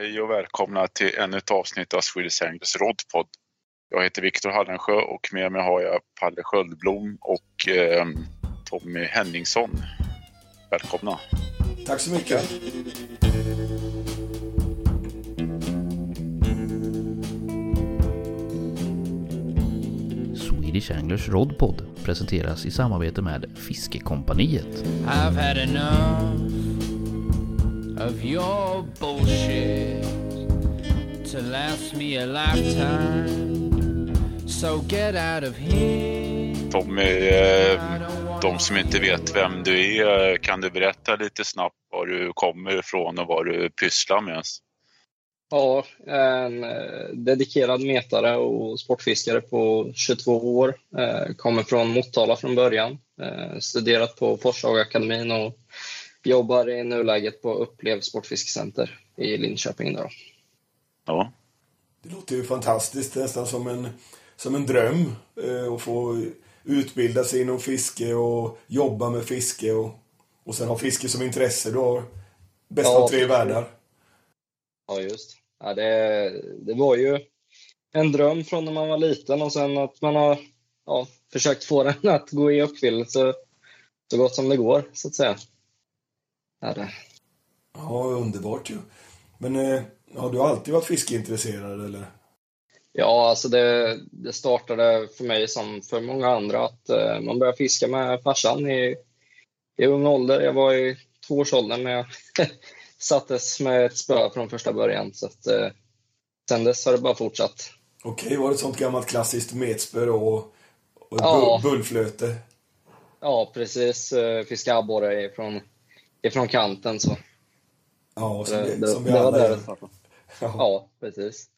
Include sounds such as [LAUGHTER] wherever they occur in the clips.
Hej och välkomna till ännu ett avsnitt av Swedish Anglers Rodpod. Jag heter Viktor Hallensjö och med mig har jag Palle Sköldblom och eh, Tommy Henningsson. Välkomna! Tack så mycket! Swedish Anglers Rodpod presenteras i samarbete med Fiskekompaniet. I've had enough of your bullshit to last me a lifetime. So get out of here. Tommy, eh, de som inte vet vem du är, kan du berätta lite snabbt var du kommer ifrån och vad du pysslar med? Ja, en eh, dedikerad metare och sportfiskare på 22 år. Eh, kommer från Motala från början. Eh, studerat på Forshagaakademin och jobbar i nuläget på Upplev Sportfiskecenter i Linköping. Då. Ja. Det låter ju fantastiskt, nästan som en, som en dröm att få utbilda sig inom fiske och jobba med fiske och, och sen ha fiske som intresse. Du har bästa Ja, av tre världar. Ja, just. Ja, det, det var ju en dröm från när man var liten och sen att man har ja, försökt få den att gå i uppfyllelse så gott som det går, så att säga. Ja, det. Ja, underbart ju. Men eh, har du alltid varit fiskeintresserad eller? Ja, alltså det, det startade för mig som för många andra att eh, man började fiska med farsan i, i ung ålder. Jag var i tvåårsåldern när jag [LAUGHS] sattes med ett spö från första början. Så att, eh, sen dess har det bara fortsatt. Okej, var det ett sånt gammalt klassiskt metspö då och, och Ja. bull, bullflöte? Ja, precis. Eh, fiska abborre ifrån, ifrån kanten. Så. Ja, som, Det, det, som vi det alla gör. [LAUGHS] Ja. Ja, precis.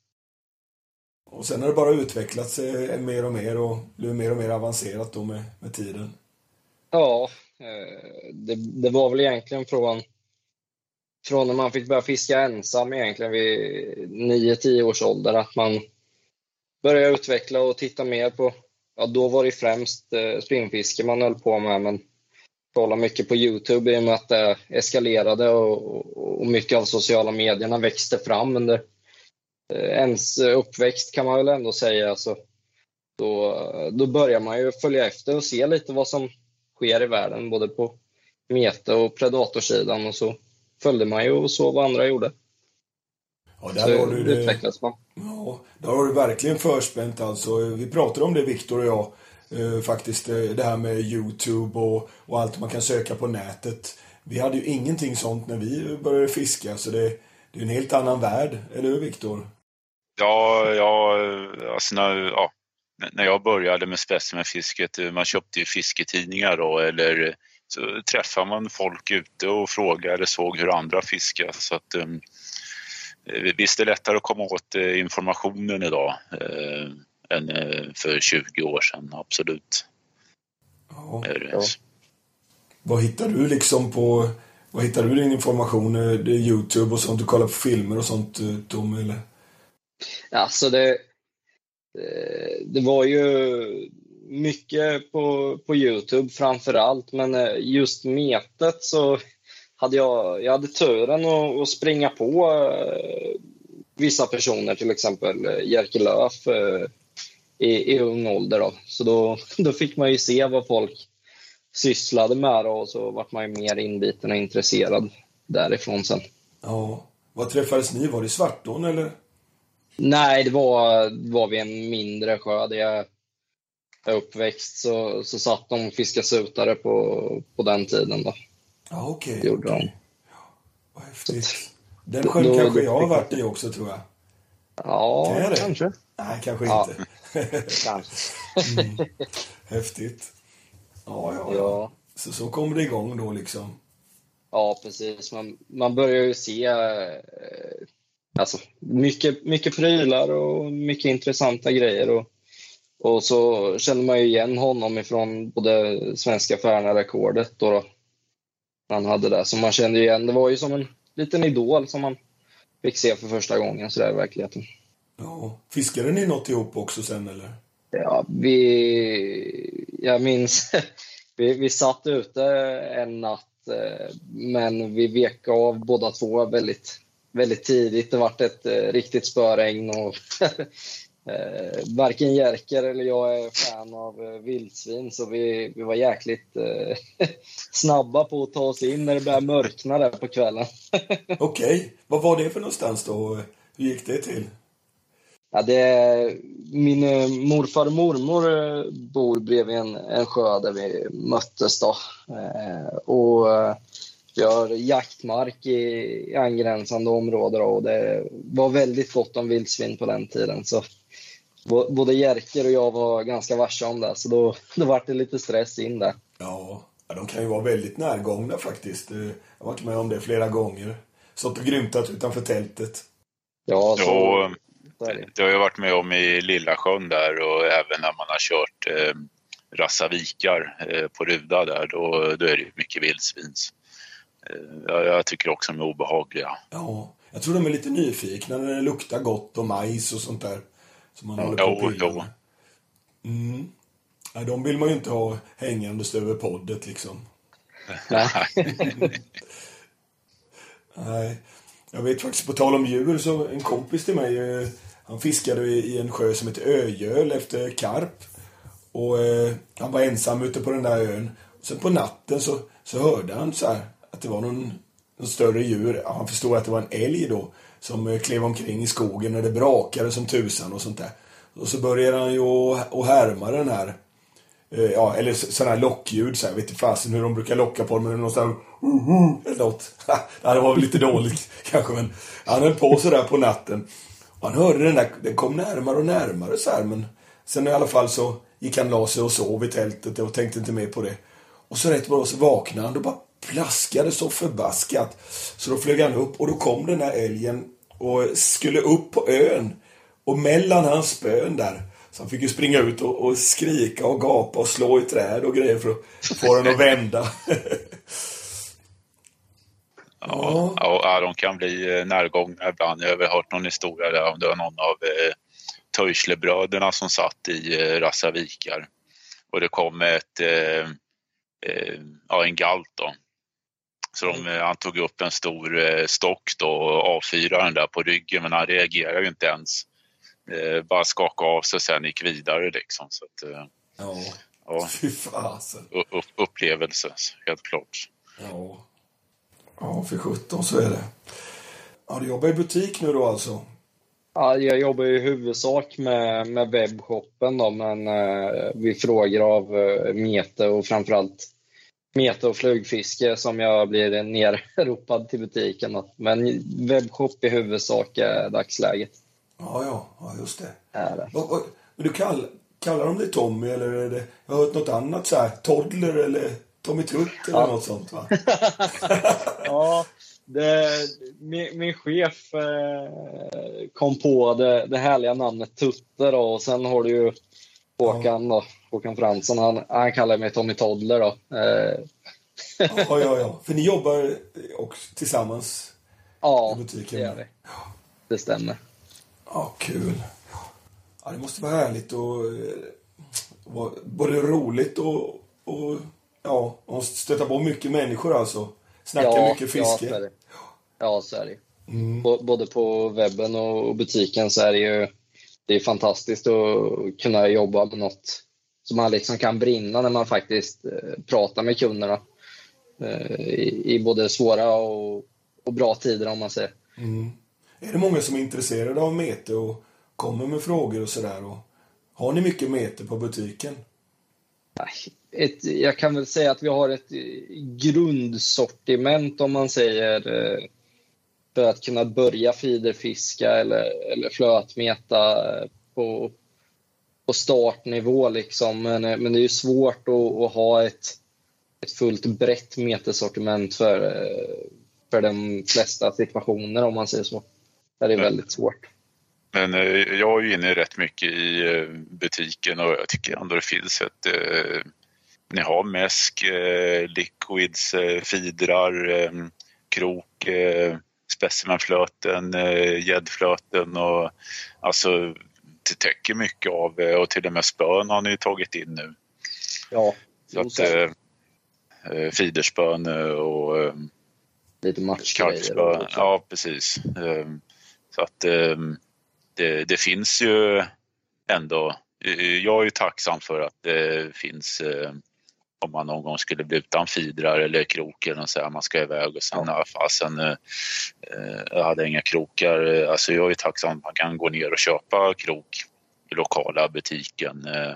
Och sen har det bara utvecklats eh, mer och mer och blivit mer och mer avancerat då med, med tiden. Ja, eh, det, det var väl egentligen från, från när man fick börja fiska ensam egentligen vid 9-10 års ålder att man började utveckla och titta mer på, ja då var det främst eh, spinnfiske man höll på med men kolla mycket på Youtube i och med att det eskalerade och, och, mycket av sociala medierna växte fram under eh, ens uppväxt kan man väl ändå säga. Så då, då börjar man ju följa efter och se lite vad som sker i världen, både på mete och predatorsidan och så följde man ju och såg vad andra gjorde. Ja, Så där har du det. utvecklas man. Ja, där har du verkligen förspänt alltså. Vi pratade om det, Viktor och jag, eh, faktiskt. Eh, det här med Youtube och, och allt man kan söka på nätet. Vi hade ju ingenting sånt när vi började fiska, så det, det är en helt annan värld. Eller hur, Viktor? Ja, ja, alltså när, ja, när jag började med specimenfisket, eh, man köpte ju fisketidningar då eller så träffade man folk ute och frågade eller såg hur andra fiskar. Så att, eh, um, visst är det lättare att komma åt informationen idag Uh, än eh, för 20 år sedan, absolut. Ja. Ja. Vad hittar du liksom på... Vad hittar du din information? Det är Youtube och sånt. Du kollar på filmer och sånt, eh, Tom, eller? Alltså det, eh, det var ju mycket på, på Youtube framför allt, men just metet så hade jag, jag hade turen att, att springa på vissa personer, till exempel Jerker Löf i, i ung ålder. Då. Så då, [LAUGHS] då fick man ju se vad folk sysslade med då, och så vart man ju mer inbiten och intresserad därifrån sen. Ja. Var träffades ni? Var det Svartån, eller? Nej, det var, var vid en mindre sjö där jag är uppväxt. Så, så satt de och fiskade sutare på, på den tiden. Då. Ja, okej. Det gjorde de. Vad häftigt. Den Då- sjön då- kanske då- jag har varit i också, tror jag. Ja, kanske. Nej, kanske Ja. inte. [LAUGHS] kanske. Häftigt. Ja, ja, ja. Ja. Så, så kommer det igång då liksom. ja, precis. Man, man börjar ju se eh, alltså, mycket, mycket prylar och mycket intressanta grejer. Och, och så känner man ju igen honom ifrån både svenska Färna-rekordet då, då. Han hade det. Så man kände igen, det var ju som en liten idol som man fick se för första gången så där i verkligheten. Ja. Fiskade ni något ihop också sen eller? Ja, vi... Jag minns... [LAUGHS] Vi, vi satt ute en natt, eh, men vi vek av båda två väldigt, väldigt tidigt. Det vart ett eh, riktigt spöregn och [LAUGHS] eh, varken Jerker eller jag är fan av vildsvin så vi, vi var jäkligt [LAUGHS] snabba på att ta oss in när det började mörkna där på kvällen. Okej, vad var det för någonstans då? Hur gick det till? Ja, det, min eh, morfar och mormor eh, bor bredvid en, en sjö där vi möttes. Då. Eh, och eh, vi har jaktmark i, i angränsande områden och det var väldigt gott om vildsvin på den tiden. Så både Jerker och jag var ganska varse om det, så då, [LAUGHS] då var det lite stress in där. Ja, ja, de kan ju vara väldigt närgångna faktiskt. Eh, Jag har varit med om det flera gånger. Stått och grymtat utanför tältet. Ja, så, är det. har jag varit med om i Lilla sjön där och även när man har kört eh, Rassavikar eh, på Ruda där, då, då är det ju mycket vildsvins. Eh, jag, jag tycker också de är obehagliga. Ja, jag tror de är lite nyfikna när det luktar gott och majs och sånt där. Som man håller på Jo, jo. Mm. Ja, de vill man ju inte ha hängandes över poddet liksom. Nej. [LAUGHS] Nej. Jag vet faktiskt, på tal om djur, så en kompis till mig, eh, han fiskade i en sjö som heter Ögöl efter karp. Och eh, han var ensam ute på den där ön. Sen på natten så, så hörde han så här att det var någon, någon större djur. Han förstod att det var en älg då. Som eh, klev omkring i skogen när det brakade som tusan och sånt där. Och så började han ju att härma den här Eh, Ja, eller sådana här lockljud. Så här, vet inte fasen hur de brukar locka på dem. Men någon sån här... [LAUGHS] Eller något. Ja, [LAUGHS] det var väl lite dåligt [LAUGHS] kanske. Men han höll på sådär på natten. Och han hörde den där. Den kom närmare och närmare så här. Men sen i alla fall så gick han la sig och sov i tältet och tänkte inte mer på det. Och så rätt bra så vaknade han och bara plaskade så förbaskat. Så då flög han upp och då kom den här älgen och skulle upp på ön. Och mellan hans spön där. Så han fick ju springa ut och, och skrika och gapa och slå i träd och grejer för att få den att vända. [LAUGHS] Ja, ja, ja, de kan bli eh, närgångna ibland. Jag har hört någon historia där om det var någon av eh, Töjslebröderna som satt i eh, Rassavikar. Och det kom ett, eh, eh, ja, en galt då. Så de, eh, han tog upp en stor eh, stock då och avfyrade den där på ryggen men han reagerade ju inte ens. Eh, bara skakade av sig och sen gick vidare liksom. Så att, eh, Ja, ja, fy fasen. upplevelse, helt klart. Ja. Ja, för sjutton så är det. Ja, du jobbar i butik nu då alltså? Ja, jag jobbar i huvudsak med, med webbshoppen då, men eh, vi frågor av eh, mete och framförallt mete och flugfiske som jag blir nerropad till butiken. Men webbshop i huvudsak är dagsläget. Ja, ja, ja just det. Är det. Vad, men du kall, kallar de dig Tommy eller är det, jag har hört något annat så här, Toddler eller Tommy Tutt eller Ja. något sånt va? [LAUGHS] Ja, det, min, min chef eh, kom på det, det härliga namnet Tutte då, och sen har du ju Håkan, då, Håkan Fransson, han, han kallar mig Tommy Toddler. Då. Eh, Ja, ja, ja. För ni jobbar också tillsammans ja, i butiken? det gör vi. Det stämmer. Ja, kul. Ja, det måste vara härligt och eh, vara både roligt och, och ja, och stöta på mycket människor alltså. Snacka mycket Ja, fiske. så är det. Ja, så är det. Mm. Både på webben och butiken så är det ju det är fantastiskt att kunna jobba med något som man liksom kan brinna när man faktiskt eh, pratar med kunderna. Eh, i, både svåra och, och bra tider om man säger. Mm. Är det många som är intresserade av mete och kommer med frågor och sådär? Har ni mycket mete på butiken? Ett, jag kan väl säga att vi har ett eh, grundsortiment om man säger eh, för att kunna börja feederfiska eller, eller flötmeta eh, på, på startnivå. Liksom. Men, men det är ju svårt att, att ha ett, ett fullt brett metesortiment för, för de flesta situationer om man säger så. Det är väldigt svårt. Men jag är ju inne rätt mycket i butiken och jag tycker ändå det finns ett... Eh, ni har mäsk, eh, liquids, eh, fidrar, eh, krok, eh, specimenflöten, eh, gäddflöten och alltså det täcker mycket av eh, och till och med spön har ni tagit in nu. Ja, Så att, eh, eh, fiderspön eh, och eh, lite matchgrejer. Ja precis. Så att det, det finns ju ändå, eh, jag är ju tacksam för att det finns eh, om man någon gång skulle bli utan fidrar eller krok och här, man ska iväg och sen, ja. fasen, eh, eh, jag hade inga krokar. Eh, Alltså jag är tacksam att man kan gå ner och köpa krok i lokala butiken. Eh,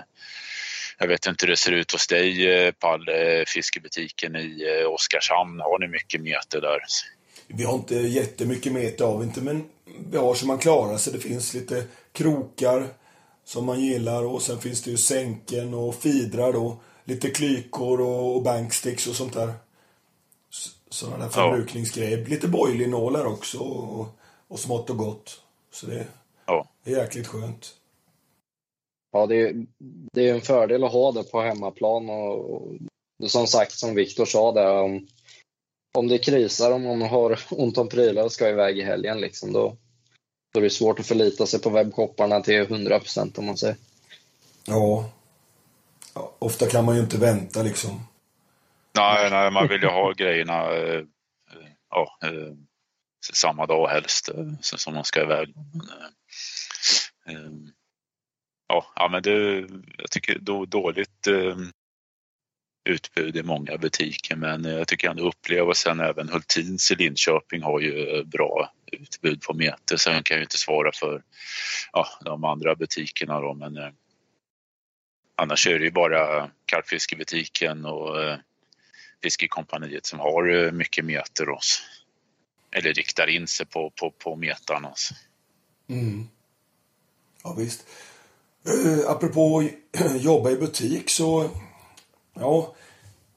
Jag vet inte hur det ser ut hos dig, Pall, eh, fiskebutiken i Oskarshamn. Har ni mycket meter där? Vi har inte jättemycket meter av inte, men vi har så man klarar sig. Det finns lite krokar som man gillar och sen finns det ju sänken och fidrar då. Lite klykor och, och banksticks och sånt där. Sådana där Ja. förbrukningsgrejer. Lite boilinålar också och, och smått och gott. Så det Ja. är jäkligt skönt. Ja, det är, det är en fördel att ha det på hemmaplan och, och som sagt, som Viktor sa där, om, om det krisar, om man har ont om prylar och ska iväg i helgen, liksom, då, då är det svårt att förlita sig på webbshopparna till 100 procent om man säger. Ja ja. Ofta kan man ju inte vänta liksom. Nej, nej man vill ju ha grejerna eh, eh, ja, eh, samma dag helst eh, som man ska iväg. Men, eh, eh, ja, men det, jag tycker då, dåligt eh, utbud i många butiker men jag tycker ändå upplevelsen även Hultins i Linköping har ju eh, bra utbud på meter. Sen kan jag ju inte svara för ja, de andra butikerna då men eh, annars är det ju bara karpfiskebutiken och eh, Fiskekompaniet som har eh, mycket meter oss. Eller riktar in sig på, på, på metan. Alltså. Mm. Ja, visst. Uh, apropå [CLEARS THROAT] jobba i butik så... Ja,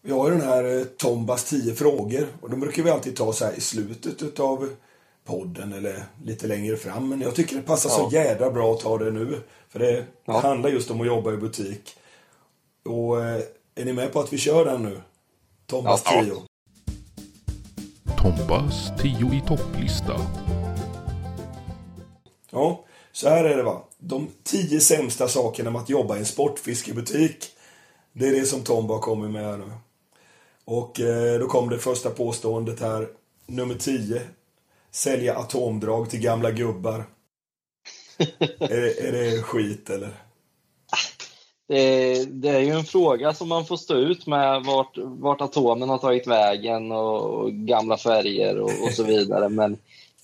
vi har ju den här uh, Tombas 10 frågor. Och de brukar vi alltid ta så här i slutet av podden eller lite längre fram. Men jag tycker det passar så jädra bra att ta det nu. För det Ja. handlar just om att jobba i butik. Och eh, är ni med på att vi kör den nu? Tombas Ja. 10. Tombas 10 i topplista. Ja, så här är det va. De tio sämsta sakerna med att jobba i en sportfiskebutik. Det är det som Tomba har kommit med här nu. Och eh, då kom det första påståendet här. Nummer 10. Sälja atomdrag till gamla gubbar. Är, det, är det skit eller? Det, det är ju en fråga som man får stå ut med vart, vart atomen har tagit vägen och, och gamla färger och, och så vidare. Men,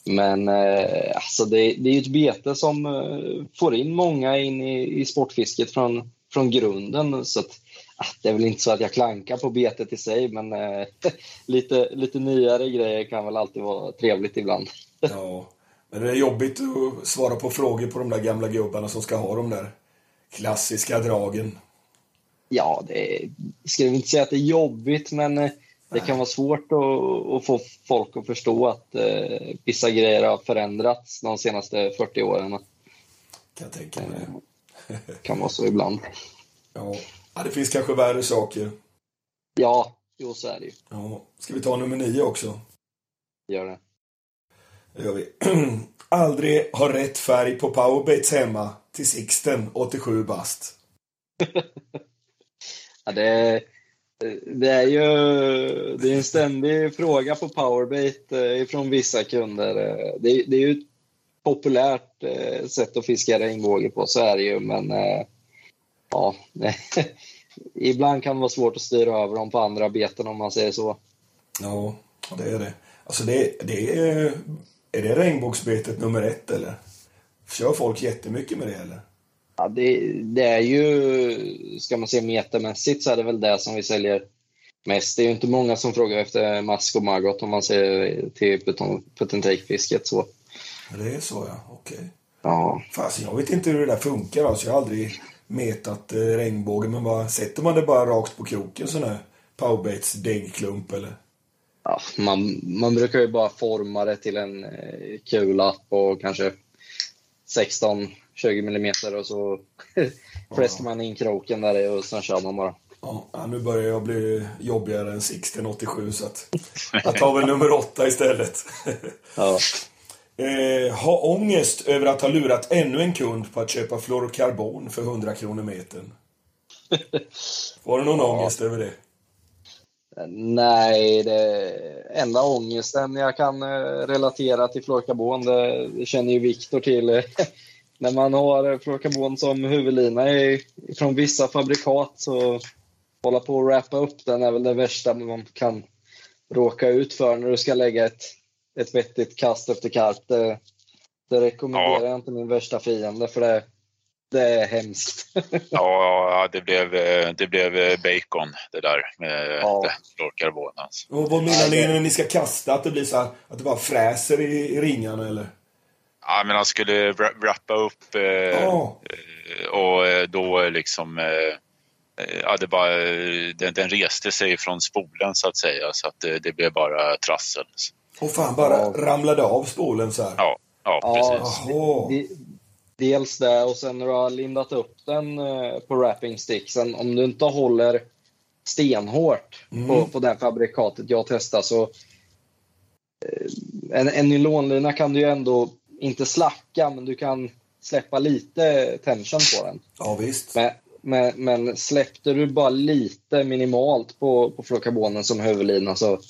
men eh, alltså det, det är ju ett bete som eh, får in många in i, i sportfisket från, från grunden. Så att, ah, det är väl inte så att jag klankar på betet i sig, men eh, [LAUGHS] lite, lite nyare grejer kan väl alltid vara trevligt ibland. Ja. Men det är jobbigt att svara på frågor på de där gamla gubbarna som ska ha de där klassiska dragen. Ja, det är, jag skulle inte säga att det är jobbigt, men eh, det kan vara svårt att, att få folk att förstå att eh, vissa grejer har förändrats de senaste 40 åren. Kan jag tänka mig. Det kan vara så ibland. Ja. ja, det finns kanske värre saker. Ja, jo så är det ju. Ja. Ska vi ta nummer nio också? Gör det. Det gör vi. [CLEARS THROAT] Aldrig ha rätt färg på powerbaits hemma till Sixten, 87 bast. [LAUGHS] Ja, det, det är ju det är en ständig fråga på Powerbait eh, från vissa kunder. Eh, Det, det är ju ett populärt eh, sätt att fiska regnbåge på, så är det ju. Men ja, [LAUGHS] ibland kan det vara svårt att styra över dem på andra beten om man säger så. Ja, det är det. Alltså det, det är... Är det regnbågsbetet nummer ett eller? Kör folk jättemycket med det eller? Ja, det, det är ju, ska man se metermässigt så är det väl det som vi säljer mest. Det är ju inte många som frågar efter mask och maggot om man ser till put and take-fisket så. Det är så ja, okej. Ja, Fast jag vet inte hur det där funkar alltså. Jag har aldrig metat eh, regnbåge. Men vad, sätter man det bara rakt på kroken sån här powerbaits däggklump eller? Ja man, man brukar ju bara forma det till en eh, kula på kanske 16-20 millimeter och så [LAUGHS] fäster man in kroken där och sen kör man bara. Ja, ja, nu börjar jag bli jobbigare än Sixten 87 så att [LAUGHS] jag tar väl nummer åtta istället. Ja. [LAUGHS] eh, ha ångest över att ha lurat ännu en kund på att köpa fluorokarbon för 100 kronor metern. Var det någon ångest över det? Nej, det enda ångesten jag kan eh, relatera till fluorkarbon, det, det känner ju Viktor till. [LAUGHS] När man har fluorkarbon som huvudlina från vissa fabrikat så hålla på att wrappa upp den är väl det värsta man kan råka ut för när du ska lägga ett, ett vettigt kast efter karp. Det, det rekommenderar jag inte min värsta fiende för det, det är hemskt. [LAUGHS] Ja, det blev, eh, det blev eh, bacon det där med Ja. fluorkarbon. Alltså. Och vad menar ni när ni ska kasta? Att det blir så här, att det bara fräser i, i ringarna eller? Ja, men han skulle wra- wrappa upp eh, Ja. och då liksom eh, ja, det bara, den, den reste sig från spolen så att säga så att eh, det blev bara trassel. Och fan, bara Ja. ramlade av spolen så här. Ja, ja, precis. De- Dels det och sen när du har lindat upp den eh, på wrapping sticksen, om du inte håller stenhårt på, på det fabrikatet jag testar så eh, en, en nylonlina kan du ju ändå inte slacka men du kan släppa lite tension på den. Ja, visst. Men, men, men släppte du bara lite minimalt på, på fluorkarbonen som huvudlina så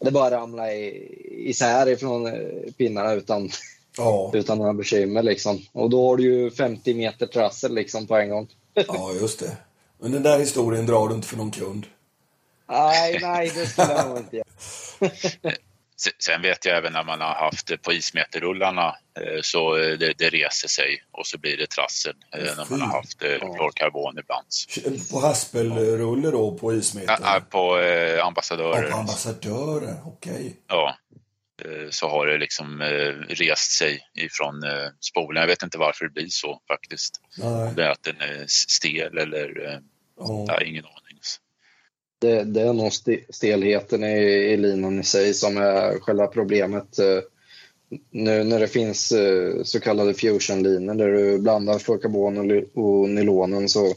det bara ramla i- isär ifrån eh, pinnarna utan, Ja, utan några bekymmer. Liksom. Och då har du ju 50 meter trassel liksom, på en gång. ja, just det. Men den där historien drar du inte för någon kund. Nej, nej, det skulle jag nog inte göra. [LAUGHS] Se- Sen vet jag även när man har haft på ismeterrullarna eh, så eh, det, det reser sig och så blir det trassel eh, när man har haft fluorkarbon ibland. På haspelrulle då, på ismeter? Ja, ja, På eh, Ja, ambassadörer. på ambassadörer. Okej. Ja, eh, så har det liksom eh, rest sig ifrån eh, spolen. Jag vet inte varför det blir så faktiskt. Nej. Det är att den är stel eller eh, Ja. har ingen aning. Det, det är nog st- stelheten i, i linan i sig som är själva problemet. Eh, Nu när det finns eh, så kallade fusionlinor där du blandar fluorkarbon och nylonen så,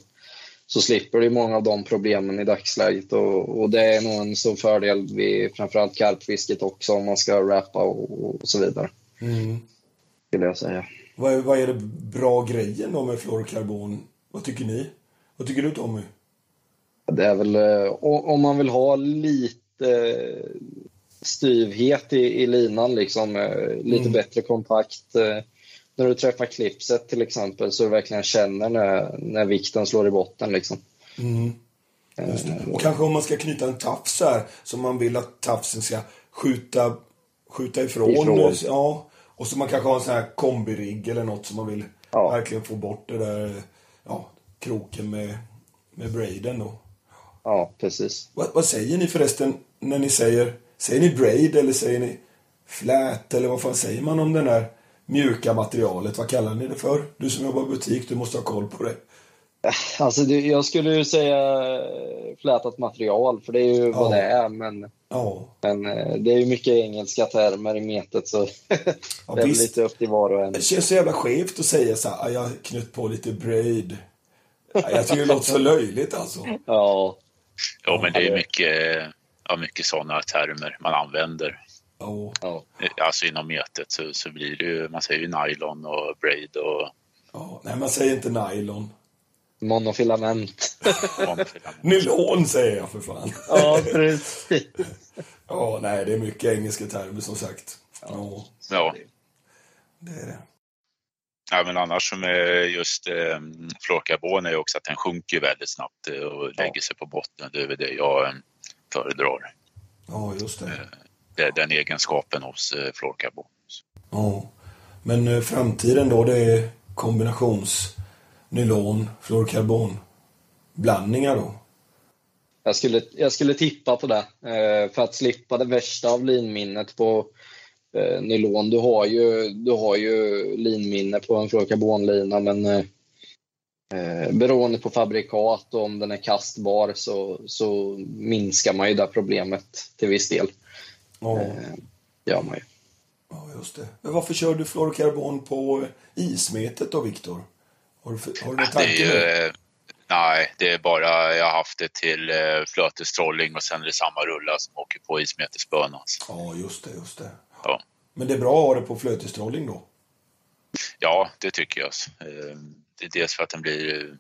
så slipper du många av de problemen i dagsläget. Och, och det är nog en stor fördel vid framförallt karpfisket också om man ska rappa och, och så vidare. Mm. Skulle jag säga. Vad, är, vad är det bra grejen då med fluorkarbon? Vad tycker ni? Vad tycker du Tommy? Det är väl eh, om man vill ha lite eh, styvhet i, i linan, liksom, eh, lite Mm. bättre kontakt. När du träffar klipset till exempel så du verkligen känner när, när vikten slår i botten. Liksom. Mm. Och kanske om man ska knyta en tafs här, som man vill att tafsen ska skjuta, skjuta ifrån. Ifrån. Ja. Och så man kanske har en sån här kombirigg eller något som man vill Ja. verkligen få bort det där, ja, kroken med, med braiden då. Ja, precis. Vad, vad säger ni förresten när ni säger, säger ni braid eller säger ni flat eller vad fan säger man om den där mjuka materialet? Vad kallar ni det för? Du som jobbar i butik, du måste ha koll på det. [LAUGHS] Alltså, det, jag skulle ju säga eh, flätat material, för det är ju vad Ja. det är. Men, Ja, men eh, det är ju mycket engelska termer i metet, så [LAUGHS] det är lite upp till var och en. det känns så jävla skevt att säga så här, "Ah, jag har knött på lite braid. Ja, Jag tycker det låter så löjligt alltså. [LAUGHS] Ja, Jo, men det är mycket, ja, mycket sådana termer man använder. Ja, ja. Alltså inom metet så, så blir det ju, man säger ju nylon och braid och ja. Nej, man säger inte nylon. monofilament. [LAUGHS] Nylon säger jag för fan. ja, precis. [LAUGHS] Ja, nej, det är mycket engelska termer som sagt. Ja, Ja. det är det. ja, men annars som är just eh, fluorkarbon är ju också att den sjunker väldigt snabbt eh, och lägger sig på botten. Det är väl det jag eh, föredrar. Ja, just det. Är den egenskapen hos eh, fluorkarbon. Ja. Men eh, framtiden då, det är kombinations nylon, fluorkarbon blandningar då? Jag skulle, jag skulle tippa på det eh, för att slippa det värsta av linminnet på eh, nylon. Du har ju, du har ju linminne på en fluorkarbonlina men eh, eh, beroende på fabrikat och om den är kastbar så, så minskar man ju det problemet till viss del. Ja, Eh, gör man ju. ja just det. Men varför kör du fluorkarbon på ismetet då, Viktor? Har du, har du Det är ju, eh, nej, det är bara, jag har haft det till eh, flötestrolling och sen är det samma rullar som åker på ismetespön. Alltså. Ja, just det, just det. Ja. Men det är bra att ha det på flötestrolling då? Ja, det tycker jag. Det är dels för att den blir,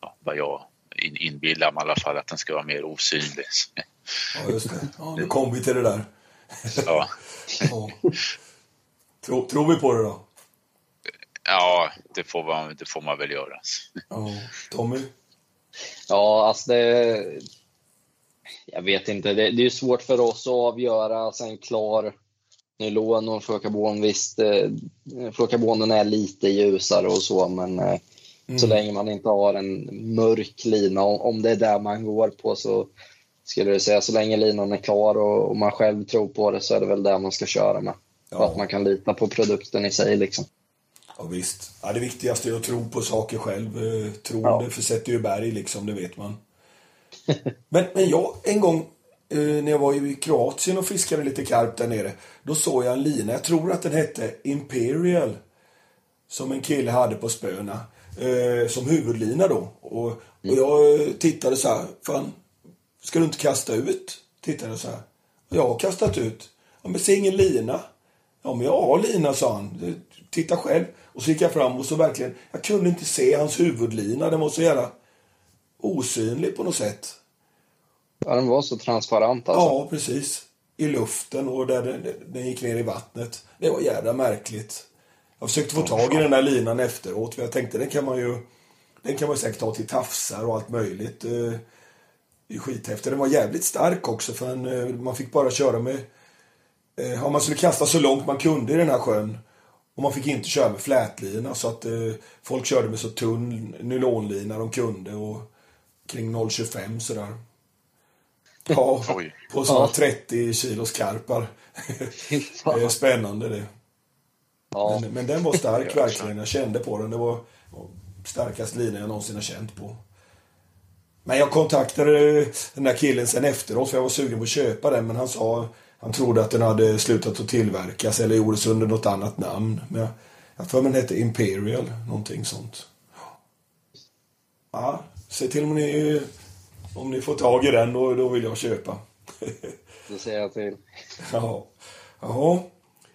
ja, vad jag in- inbillar mig i alla fall, att den ska vara mer osynlig. Ja, just det. Ja, nu kom vi till det där. Ja, Ja. Tror, tror vi på det då? ja det, får man, det får man väl göra. Ja. Tommy? Ja, alltså det... Jag vet inte. Det, det är ju svårt för oss att avgöra alltså en klar nylon och flokarbon. Visst, eh, flokarbonen är lite ljusare och så, men eh, så länge man inte har en mörk lina, om, om det är där man går på, så skulle jag säga så länge linan är klar och, och man själv tror på det så är det väl det man ska köra med. Och att man kan lita på produkten i sig. Liksom. Ja, visst. Ja, det viktigaste är att tro på saker själv. Eh, Troende Ja. försätter ju berg, liksom, det vet man. [LAUGHS] men, men jag, en gång eh, när jag var i Kroatien och fiskade lite karp där nere, då såg jag en lina, jag tror att den hette Imperial, som en kille hade på spöna, eh, som huvudlina då. Och, och jag eh, tittade så här, fan, ska du inte kasta ut? Tittade så här. Och jag har kastat ut. Ja, men se ingen lina. Ja, men jag har lina, sa han. Titta själv. Och så gick jag fram och så verkligen, jag kunde inte se hans huvudlina. Den var så jävla osynlig på något sätt. Ja, den var så transparent alltså. Ja, precis. I luften och där den, den gick ner i vattnet. Det var jävla märkligt. Jag försökte få tag i den där linan efteråt. För jag tänkte den kan man ju den kan man säkert ta till tafsar och allt möjligt. Det är skithäftigt. Den var jävligt stark också för en, eh, man fick bara köra med... eh, Ja, man skulle kasta så långt man kunde i den här sjön. Och man fick inte köra med flätlina så att eh, folk körde med så tunn nylonlina de kunde och kring 0,25 sådär. Ja, Oj. på sådana 30 kilos karpar. [LAUGHS] det är spännande det. Ja. Men, men den var stark [LAUGHS] Ja, verkligen. Jag kände på den. Det var var starkast lina jag någonsin har känt på. Men jag kontaktade den där killen sen efteråt för jag var sugen på att köpa den. Men han sa han trodde att den hade slutat att tillverkas eller gjordes under något annat namn. Men jag, jag för mig den hette Imperial, någonting sånt. Ja, se till om ni, om ni får tag i den, då, då vill jag köpa. [LAUGHS] Det säger jag till. Ja. Jaha.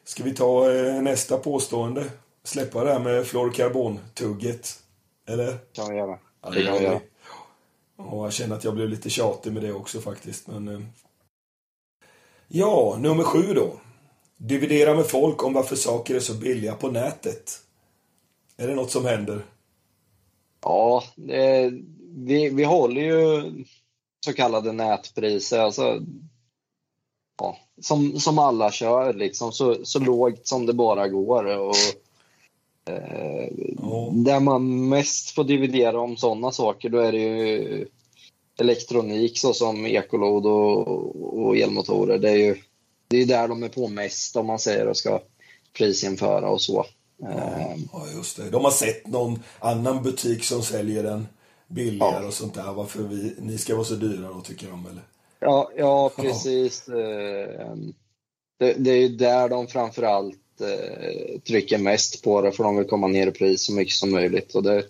Ska vi ta eh, nästa påstående? Släppa det här med fluorkarbontugget? Eller? kan vi göra. Ja, det kan vi göra. Och jag känner att jag blev lite tjatig med det också faktiskt. Men. Eh. Ja, nummer sju då. Dividera med folk om varför saker är så billiga på nätet. Är det något som händer? Ja, det, vi, vi håller ju så kallade nätpriser. Alltså, ja, som, som alla kör, liksom, så, så lågt som det bara går. Och, Ja. Där man mest får dividera om sådana saker, då är det ju elektronik såsom ekolod och, och elmotorer. Det är ju det är där de är på mest om man säger och ska prisjämföra och så. Eh, Ja, just det. De har sett någon annan butik som säljer den billigare Ja. och sånt där. Varför vi, ni ska vara så dyra då, tycker de eller? Ja, ja precis. Eh, Det, det är ju där de framförallt eh, trycker mest på det, för de vill komma ner i pris så mycket som möjligt. Och det,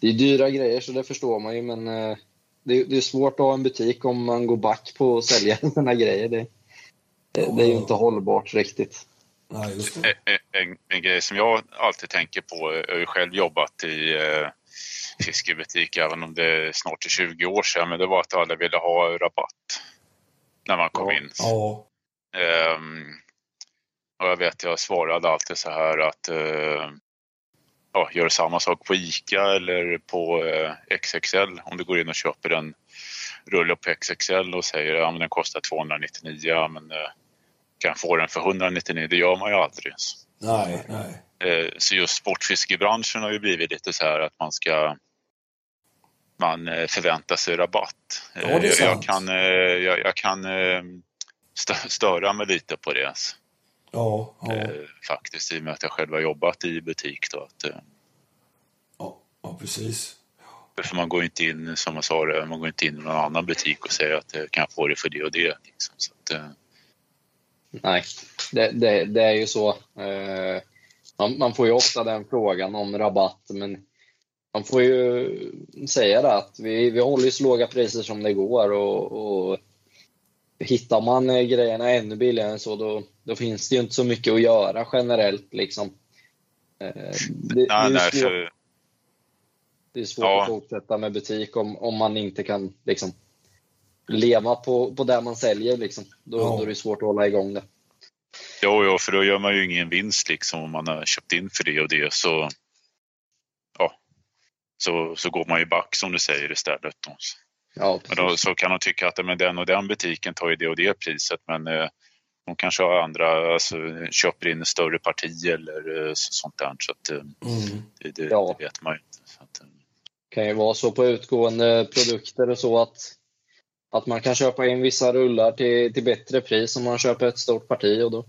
det är dyra grejer, så det förstår man ju, men eh, det, det är svårt att ha en butik om man går back på att sälja [LAUGHS] sådana grejer. Det, det, det är ju inte hållbart riktigt. Nej, just det. En, en, en grej som jag alltid tänker på, jag har ju själv jobbat i eh, fiskebutik även om det är snart är 20 år sedan, men det var att alla ville ha rabatt när man kom Ja. in. Ja, och jag vet, jag svarade alltid så här att eh, ja, gör samma sak på ICA eller på eh, XXL. Om du går in och köper en rulle på XXL och säger att ja, men den kostar 299, ja, men eh, kan få den för 199. Det gör man ju aldrig. nej, nej. Eh, Så just sportfiskebranschen har ju blivit lite så här att man ska man eh, förväntar sig rabatt. Ja, är Eh, jag, jag kan, eh, jag, jag kan eh, stö- störa mig lite på det Ja, ja, eh, faktiskt i och med att jag själv har jobbat i butik. Då, att, eh, ja, ja, precis. för man går inte in, som jag sa, det, man går inte in i någon annan butik och säger att eh, kan jag få det för det och det. Liksom. Så att, eh, Nej, det, det, det är ju så. Eh, man, man får ju ofta den frågan om rabatt, men man får ju säga det att vi, vi håller ju så låga priser som det går och, och hittar man eh, grejerna ännu billigare än så, då, då finns det ju inte så mycket att göra generellt. Liksom. Eh, det, det är nej, svårt, för, det är svårt Ja. att fortsätta med butik om, om man inte kan liksom, leva på, på det man säljer. Liksom. Då, Ja. då är det svårt att hålla igång det. Jo, jo, för då gör man ju ingen vinst liksom om man har köpt in för det och det så, ja, så, så går man ju back som du säger istället. Då. Ja, Men då, så kan de tycka att men den och den butiken tar ju det och det priset men eh, de kanske har andra, alltså, köper in större parti eller eh, så- sånt där. Så att, eh, Mm. det, det, Ja. det vet man ju inte. Så att, eh, kan ju vara så på utgående produkter och så att, att man kan köpa in vissa rullar till, till bättre pris om man köper ett stort parti och då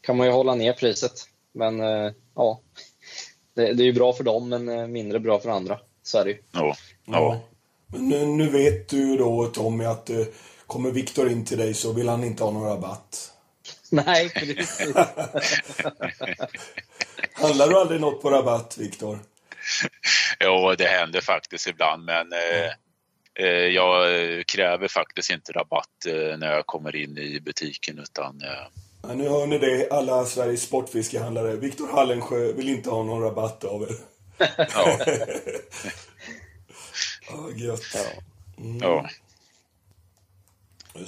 kan man ju hålla ner priset. Men eh, ja, det, det är ju bra för dem men mindre bra för andra. Så är det ju. ja, Ja. Men nu, nu vet du då Tommy att eh, kommer Viktor in till dig så vill han inte ha någon rabatt. Nej, precis. [LAUGHS] Handlar du aldrig något på rabatt, Viktor? Jo, det händer faktiskt ibland men eh, eh, jag kräver faktiskt inte rabatt eh, när jag kommer in i butiken utan eh, Ja, nu hör ni det, alla Sveriges sportfiskehandlare. Viktor Hallensjö vill inte ha någon rabatt av er. ja, [LAUGHS] Ja, gött. ja.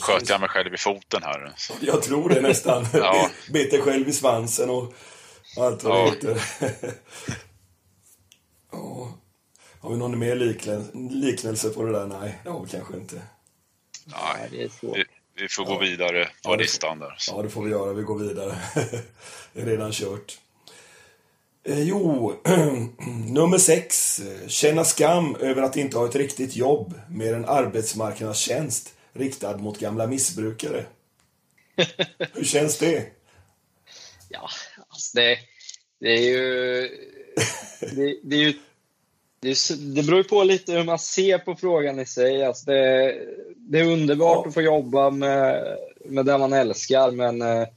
Sköt jag mig själv i foten här. Jag tror det nästan. [LAUGHS] Ja. [LAUGHS] Bet dig själv i svansen och allt vad Ja. det heter. [LAUGHS] ja. Har vi någon mer liknelse, på det där? Nej, det har vi kanske inte. Nej, det är svårt. vi, vi får gå vidare på Ja, listan där. Så. Ja, det får vi göra. Vi går vidare. det är redan kört. Eh, jo, [CLEARS THROAT] nummer sex. Känna skam över att inte ha ett riktigt jobb med en arbetsmarknadstjänst riktad mot gamla missbrukare. [LAUGHS] Hur känns det? Ja, alltså det, det är ju... Det, det är ju det, det beror på lite hur man ser på frågan i sig. Alltså det, det är underbart Ja. att få jobba med, med det man älskar, men eh,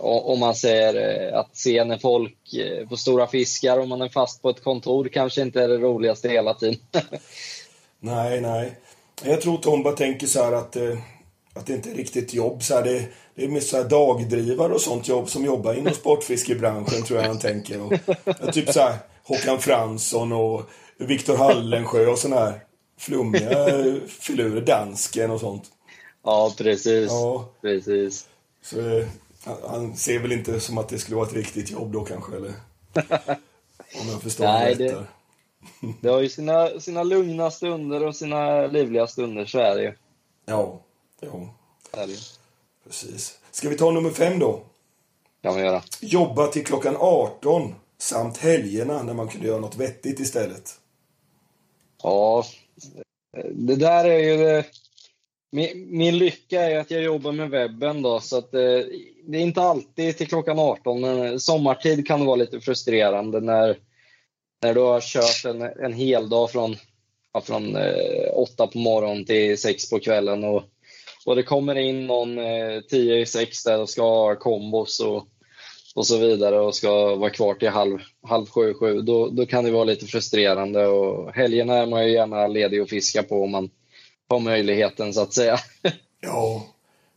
om man säger eh, att se när folk eh, får stora fiskar och man är fast på ett kontor kanske inte är det roligaste hela tiden. [LAUGHS] Nej, nej. Jag tror Tomba tänker så här att, eh, att det inte är riktigt jobb. Så här, det, det är mer så här dagdrivare och sånt jobb som jobbar inom sportfiskebranschen, tror jag han tänker. Och, ja, typ så här Håkan Fransson och Viktor Hallensjö och såna här flummiga eh, filurer. Dansken och sånt. ja, precis. Ja, precis. så eh, han- han ser väl inte som att det skulle vara ett riktigt jobb då kanske, eller? [LAUGHS] Om jag förstår Nej, det rätt det- har ju sina, sina lugna stunder och sina livliga stunder, så är det ju. Ja, ja, det ju. precis. Ska vi ta nummer fem då? kan man göra. Jobba till klockan 18 samt helgerna när man kunde göra något vettigt istället. Ja, det där är ju... Det. Min, min lycka är att jag jobbar med webben då, så att eh, det är inte alltid till klockan 18, men sommartid kan det vara lite frustrerande när, när du har kört en, en hel dag från, ja, från eh, 8 på morgonen till 6 på kvällen och, och det kommer in någon eh, 10 i 6 där och ska ha kombos och, och så vidare och ska vara kvar till halv, halv sju, sju, då, då kan det vara lite frustrerande. Och helgerna är man ju gärna ledig och fiska på om man har möjligheten så att säga. Ja,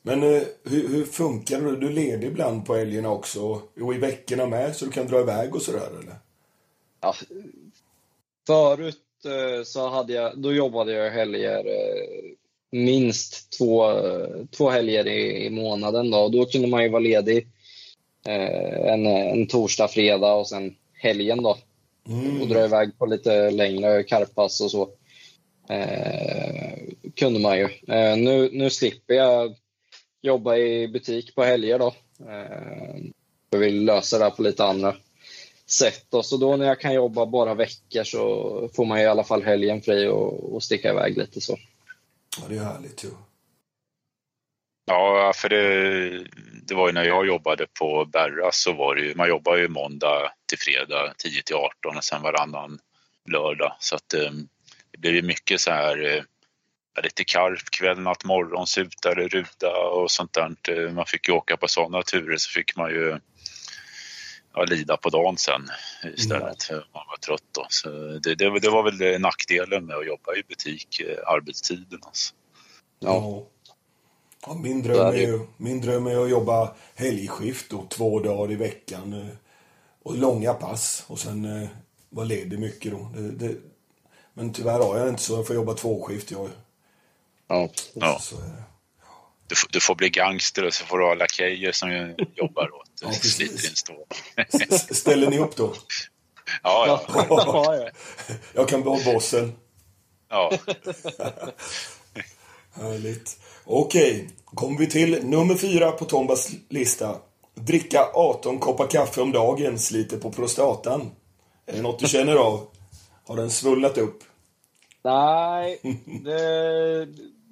men eh, hur, hur funkar det? Du är ledig ibland på helgerna också och i veckorna med så du kan dra iväg och sådär eller? Ja, förut eh, så hade jag, då jobbade jag helger eh, minst två, två helger i, i månaden. Då. Och då kunde man ju vara ledig eh, en, en torsdag, fredag och sen helgen då. och dra iväg på lite längre karpass och så. Eh, kunde man ju. Eh, nu, nu slipper jag jobba i butik på helger då. Eh, jag vill lösa det här på lite andra sätt. Då. Så då när jag kan jobba bara veckor så får man i alla fall helgen fri och, och sticka iväg lite så. Ja, det är härligt ju. Ja, för det, det var ju när jag jobbade på Berra så var det ju, man jobbar ju måndag till fredag 10 till 18 och sen varannan lördag. Så att eh, det blev ju mycket så här eh, lite karp kväll, natt, morgon, sutare, ruta och sånt där. Eh, Man fick ju åka på sådana turer så fick man ju ja, lida på dagen sen istället. för Man var trött då. Så det, det, det var väl nackdelen med att jobba i butik, eh, arbetstiden alltså. Ja. Ja, min, Så dröm är ju. min dröm är att jobba helgskift då, två dagar i veckan. eh, Och långa pass och sen eh, vara ledig mycket då. Det, det, men tyvärr har jag inte så. Jag får jobba tvåskift jag. Ja. Ja. Du, får- du får bli gangster och så får du ha lakejer som jobbar åt Ja, sliter in stål. Ställer ni upp då? Ja, ja. ja, ja. Jag kan vara bossen. ja. [LAUGHS] Härligt. Okej, kommer vi till nummer fyra på Tombas lista. Dricka 18 koppar kaffe om dagen sliter på prostatan. Är det något du känner av? Har den svullnat upp? Nej, [LAUGHS] det,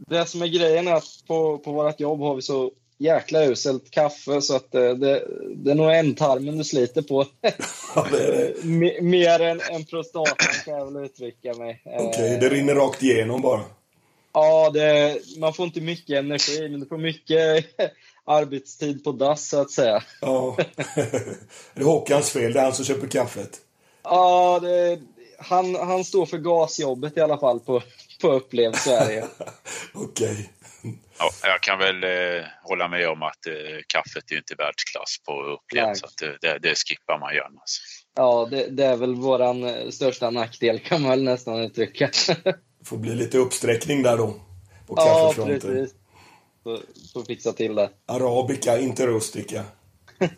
det som är grejen är att på, på vårt jobb har vi så jäkla uselt kaffe så att det, det, det är nog ändtarmen du sliter på. [LAUGHS] Ja. Me- Mer än, än prostatan kan jag väl uttrycka mig. Okej, Eh, det rinner rakt igenom bara. Ja, det, man får inte mycket energi, men du får mycket [LAUGHS] arbetstid på dass så att säga. Ja. [LAUGHS] Det är Håkans fel, det är han som köper kaffet. Ja, det, han, han står för gasjobbet i alla fall på, på Upplev Sverige. [LAUGHS] Okej. Ja, jag kan väl eh, hålla med om att eh, kaffet är inte världsklass på Nej. upplevelse. Så att det, det, skippar man gärna. Alltså. Ja, det, det är väl våran eh, största nackdel kan man väl nästan uttrycka. Det [LAUGHS] får bli lite uppsträckning där då. På ja, precis. Så, så fixa till det. Arabica, inte rustica. [LAUGHS]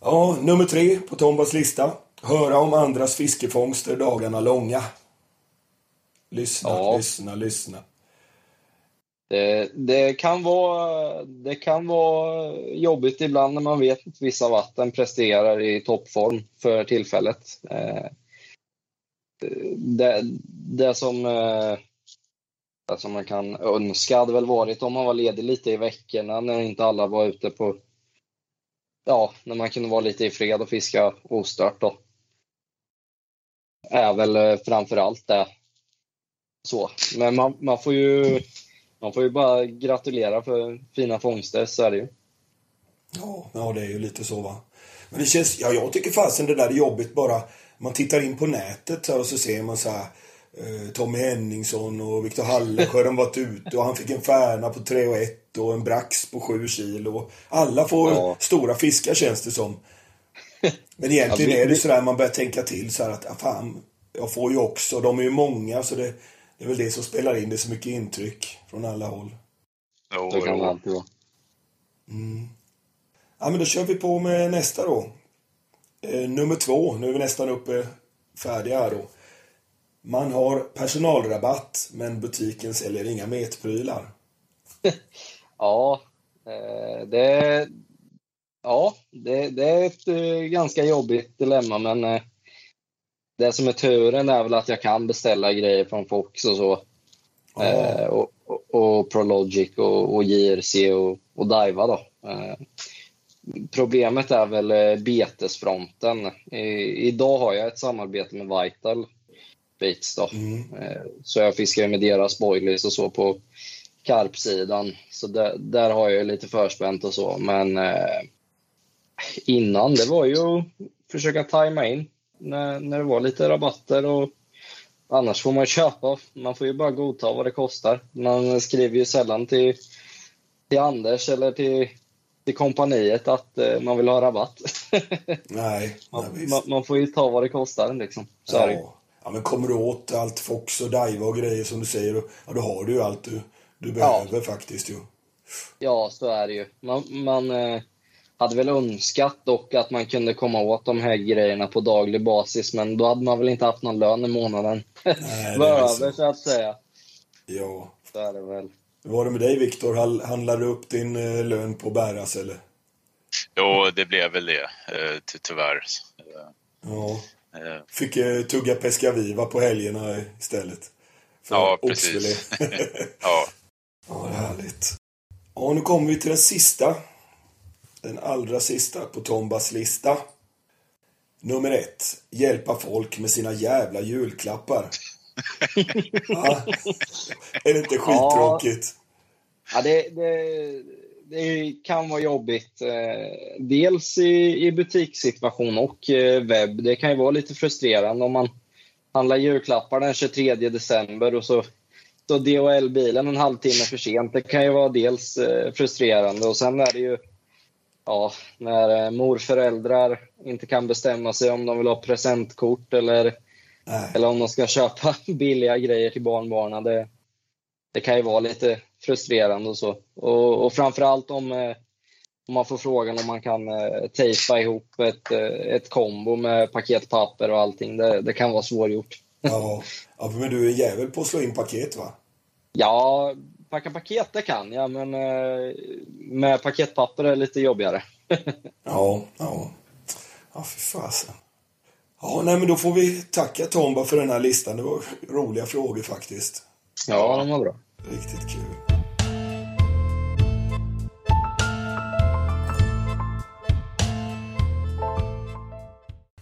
ja, nummer tre på Tombas lista. Höra om andras fiskefångster dagarna långa. Lyssna, Ja. lyssna, lyssna. Det, det, kan vara, det kan vara jobbigt ibland när man vet att vissa vatten presterar i toppform för tillfället. Eh, Det, det, som, eh, det som man kan önska hade väl varit om man var ledig lite i veckorna när inte alla var ute på... Ja, när man kunde vara lite i fred och fiska ostört då. Är väl eh, framför allt det. Så. Men man, man får ju man får ju bara gratulera för fina fångster, så är det ju. Ja, ja, det är ju lite så va. Men det känns, ja jag tycker fasen det där är jobbigt bara. Man tittar in på nätet så här, och så ser man så här. Eh, Tommy Henningsson och Viktor Hallesjö de [LAUGHS] varit ute och han fick en färna på 3 och 1 och en brax på 7 kilo. Alla får Ja. stora fiskar känns det som. Men egentligen Ja, vi- är det sådär man börjar tänka till så här att, ah, fan, jag får ju också, de är ju många så det, det är väl det som spelar in, det är så mycket intryck från alla håll. Jo, Det kan det alltid vara. Ja, men då kör vi på med nästa då. Eh, nummer två, nu är vi nästan uppe färdiga här då. Man har personalrabatt, men butiken säljer inga metprylar. [LAUGHS] Ja, eh, det, ja det, det är ett eh, ganska jobbigt dilemma, men eh, det som är turen är väl att jag kan beställa grejer från Fox och så. Ja. Eh, och, och, och Prologic och, och JRC och, och Daiwa då. Eh, problemet är väl eh, betesfronten. I, idag har jag ett samarbete med Vital Baits då. Mm. Eh, Så jag fiskar med deras boilies och så på karpsidan. Så där, där har jag lite förspänt och så. Men eh, innan, det var ju att försöka tajma in när, när det var lite rabatter. och Annars får man köpa. Man får ju bara godta vad det kostar. Man skriver ju sällan till, till Anders eller till, till kompaniet att eh, man vill ha rabatt. [LAUGHS] Nej, man, man, man får ju ta vad det kostar. Liksom. Så det ja. ja, men kommer du åt allt Fox och Daiwa och grejer som du säger, ja, då har du ju allt du, du behöver faktiskt ju. Ja, så är det ju. Man, man eh, hade väl önskat dock att man kunde komma åt de här grejerna på daglig basis, men då hade man väl inte haft någon lön i månaden. [LAUGHS] Nej, det Var över, så. att säga. Ja. Så är det väl. Hur var det med dig Viktor? Handlade du upp din eh, lön på Bäras eller? Jo, det blev väl det, eh, ty tyvärr. Ja. eh, Fick tugga Pescaviva på helgerna istället. För Ja, precis. [LAUGHS] ja, ja, härligt. Ja, nu kommer vi till den sista. Den allra sista på Tombas lista. Nummer ett. Hjälpa folk med sina jävla julklappar. [LAUGHS] ja. Är det inte skittråkigt? Ja, det, det, det kan vara jobbigt. Eh, dels i, i butikssituation och eh, webb. Det kan ju vara lite frustrerande om man handlar julklappar den 23 december och så står DHL-bilen en halvtimme för sent. Det kan ju vara dels eh, frustrerande och sen är det ju ja, när eh, morföräldrar inte kan bestämma sig om de vill ha presentkort eller Nej. Eller om de ska köpa [LAUGHS] billiga grejer till barnbarnen. Det, det kan ju vara lite frustrerande och så. Och, och framförallt om, eh, om man får frågan om man kan eh, tejpa ihop ett, ett kombo med paketpapper och allting. Det, det kan vara svårgjort. Ja. ja, men du är jävel på att slå in paket va? Ja, packa paket det kan jag, men eh, med paketpapper är det lite jobbigare. [LAUGHS] Ja, ja. Ja, fy fasen. Ja, nej men då får vi tacka Tomba för den här listan. Det var roliga frågor faktiskt. Ja, de var bra. Riktigt kul.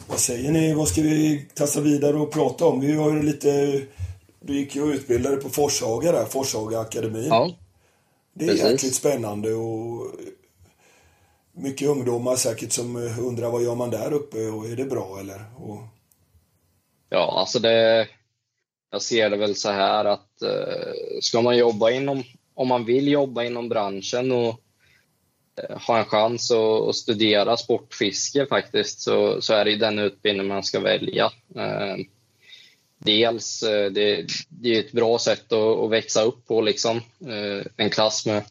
Vad säger ni? Vad ska vi tassa vidare och prata om? Vi har ju lite... Du gick ju utbildade på Forshaga där, Forshaga akademin. Ja, det är precis. jäkligt spännande och mycket ungdomar säkert som undrar vad gör man där uppe och är det bra eller? Och, ja alltså det... Jag ser det väl så här att eh, ska man jobba inom... Om man vill jobba inom branschen och eh, ha en chans att, att studera sportfiske faktiskt så, så är det den utbildning man ska välja. Eh, dels, eh, det, det är ett bra sätt att, att växa upp på liksom. Eh, en klass med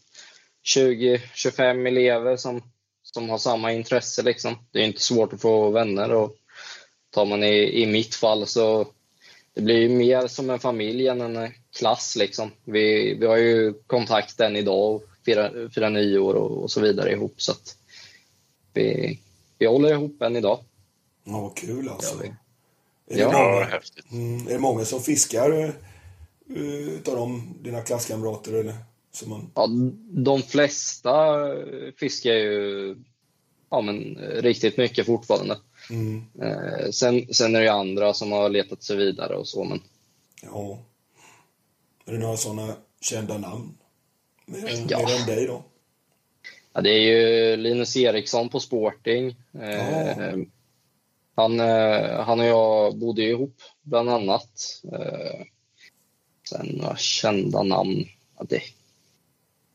20-25 elever som, som har samma intresse liksom. Det är inte svårt att få vänner och tar man i, i mitt fall så det blir ju mer som en familj än en klass liksom. Vi, vi har ju kontakt än idag och firar, firar nyår och, och så vidare ihop så att vi, vi håller ihop än idag. ja, vad kul alltså. Vi. Är, det Ja. Ja, många, häftigt. mm, är det många som fiskar uh, utav dem, dina klasskamrater eller? Som man, Ja, de flesta fiskar ju ja, men, riktigt mycket fortfarande. mm, Eh, sen, sen är det ju andra som har letat sig vidare och så. Men ja. Är det några sådana kända namn? Mer, än- Ja. mer än dig då? Ja, det är ju Linus Eriksson på Sporting. Ja. eh, han och jag bodde ihop, bland annat. Eh, sen några kända namn. Ja, det,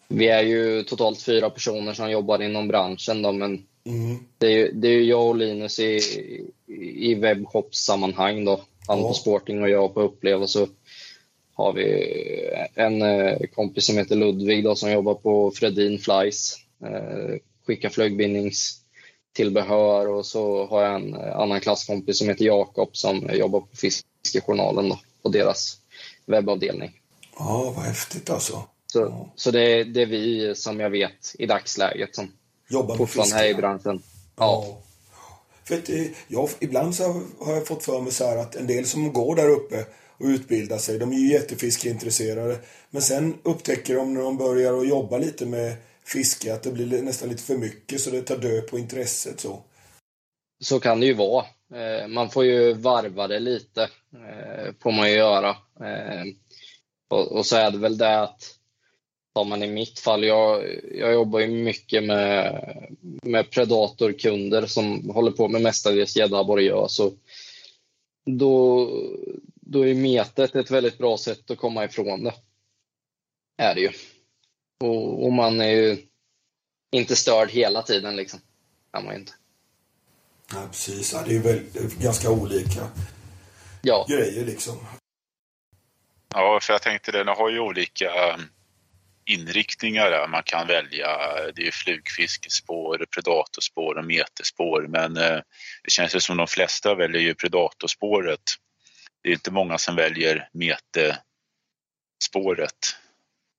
vi är ju totalt fyra personer som jobbar inom branschen, då, men Mm, det är, det är jag och Linus i, i webbshop-sammanhang. Då. Han Ja. på Sporting och jag på Upplev. Och så har vi en eh, kompis som heter Ludvig då, som jobbar på Fredin Flies. Eh, skickar flugbindningstillbehör och så har jag en eh, annan klasskompis som heter Jakob som jobbar på Fiskejournalen då, på deras webbavdelning. ja, vad häftigt alltså. Så, Ja. så det, det är vi som jag vet i dagsläget som Jobba med fortfarande är i branschen. Ja. Ja. För att, eh, jag, ibland så har jag fått för mig så att en del som går där uppe och utbildar sig, de är ju jättefiskeintresserade. Men sen upptäcker de när de börjar att jobba lite med fiske att det blir nästan lite för mycket så det tar död på intresset så. Så kan det ju vara. Eh, man får ju varva det lite, eh, får man ju göra. Eh, och så är det väl det att, tar man i mitt fall, jag, jag jobbar ju mycket med, med predatorkunder som håller på med mestadels gädda, abborre. Så då, då är metet ett väldigt bra sätt att komma ifrån det. Är det ju. Och, och man är ju inte störd hela tiden liksom. Kan man ju inte. Ja, precis. Ja, det är ju väl, är ganska olika Ja, grejer liksom. Ja, för jag tänkte det, den har ju olika eh, inriktningar där man kan välja. Det är ju flugfiskespår, predatorspår och meterspår. Men eh, det känns ju som de flesta väljer ju predatorspåret. Det är inte många som väljer metespåret.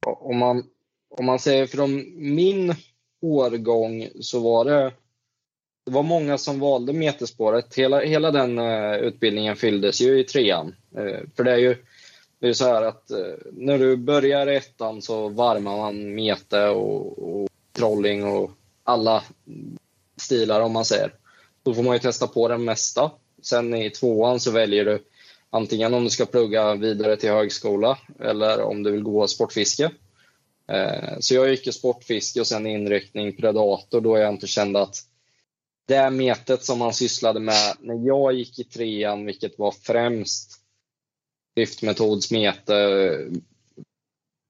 om man, om man säger från min årgång så var det, det var många som valde meterspåret. Hela, hela den eh, utbildningen fylldes ju i trean. Eh, för det är ju det är så här att eh, när du börjar ettan så varmar man mete och, och trolling och alla stilar om man säger. Då får man ju testa på den mesta. Sen i tvåan så väljer du antingen om du ska plugga vidare till högskola eller om du vill gå sportfiske. Eh, Så jag gick ju sportfiske och sen inriktning predator då jag inte kände att det metet som man sysslade med när jag gick i trean, vilket var främst driftmetodsmete,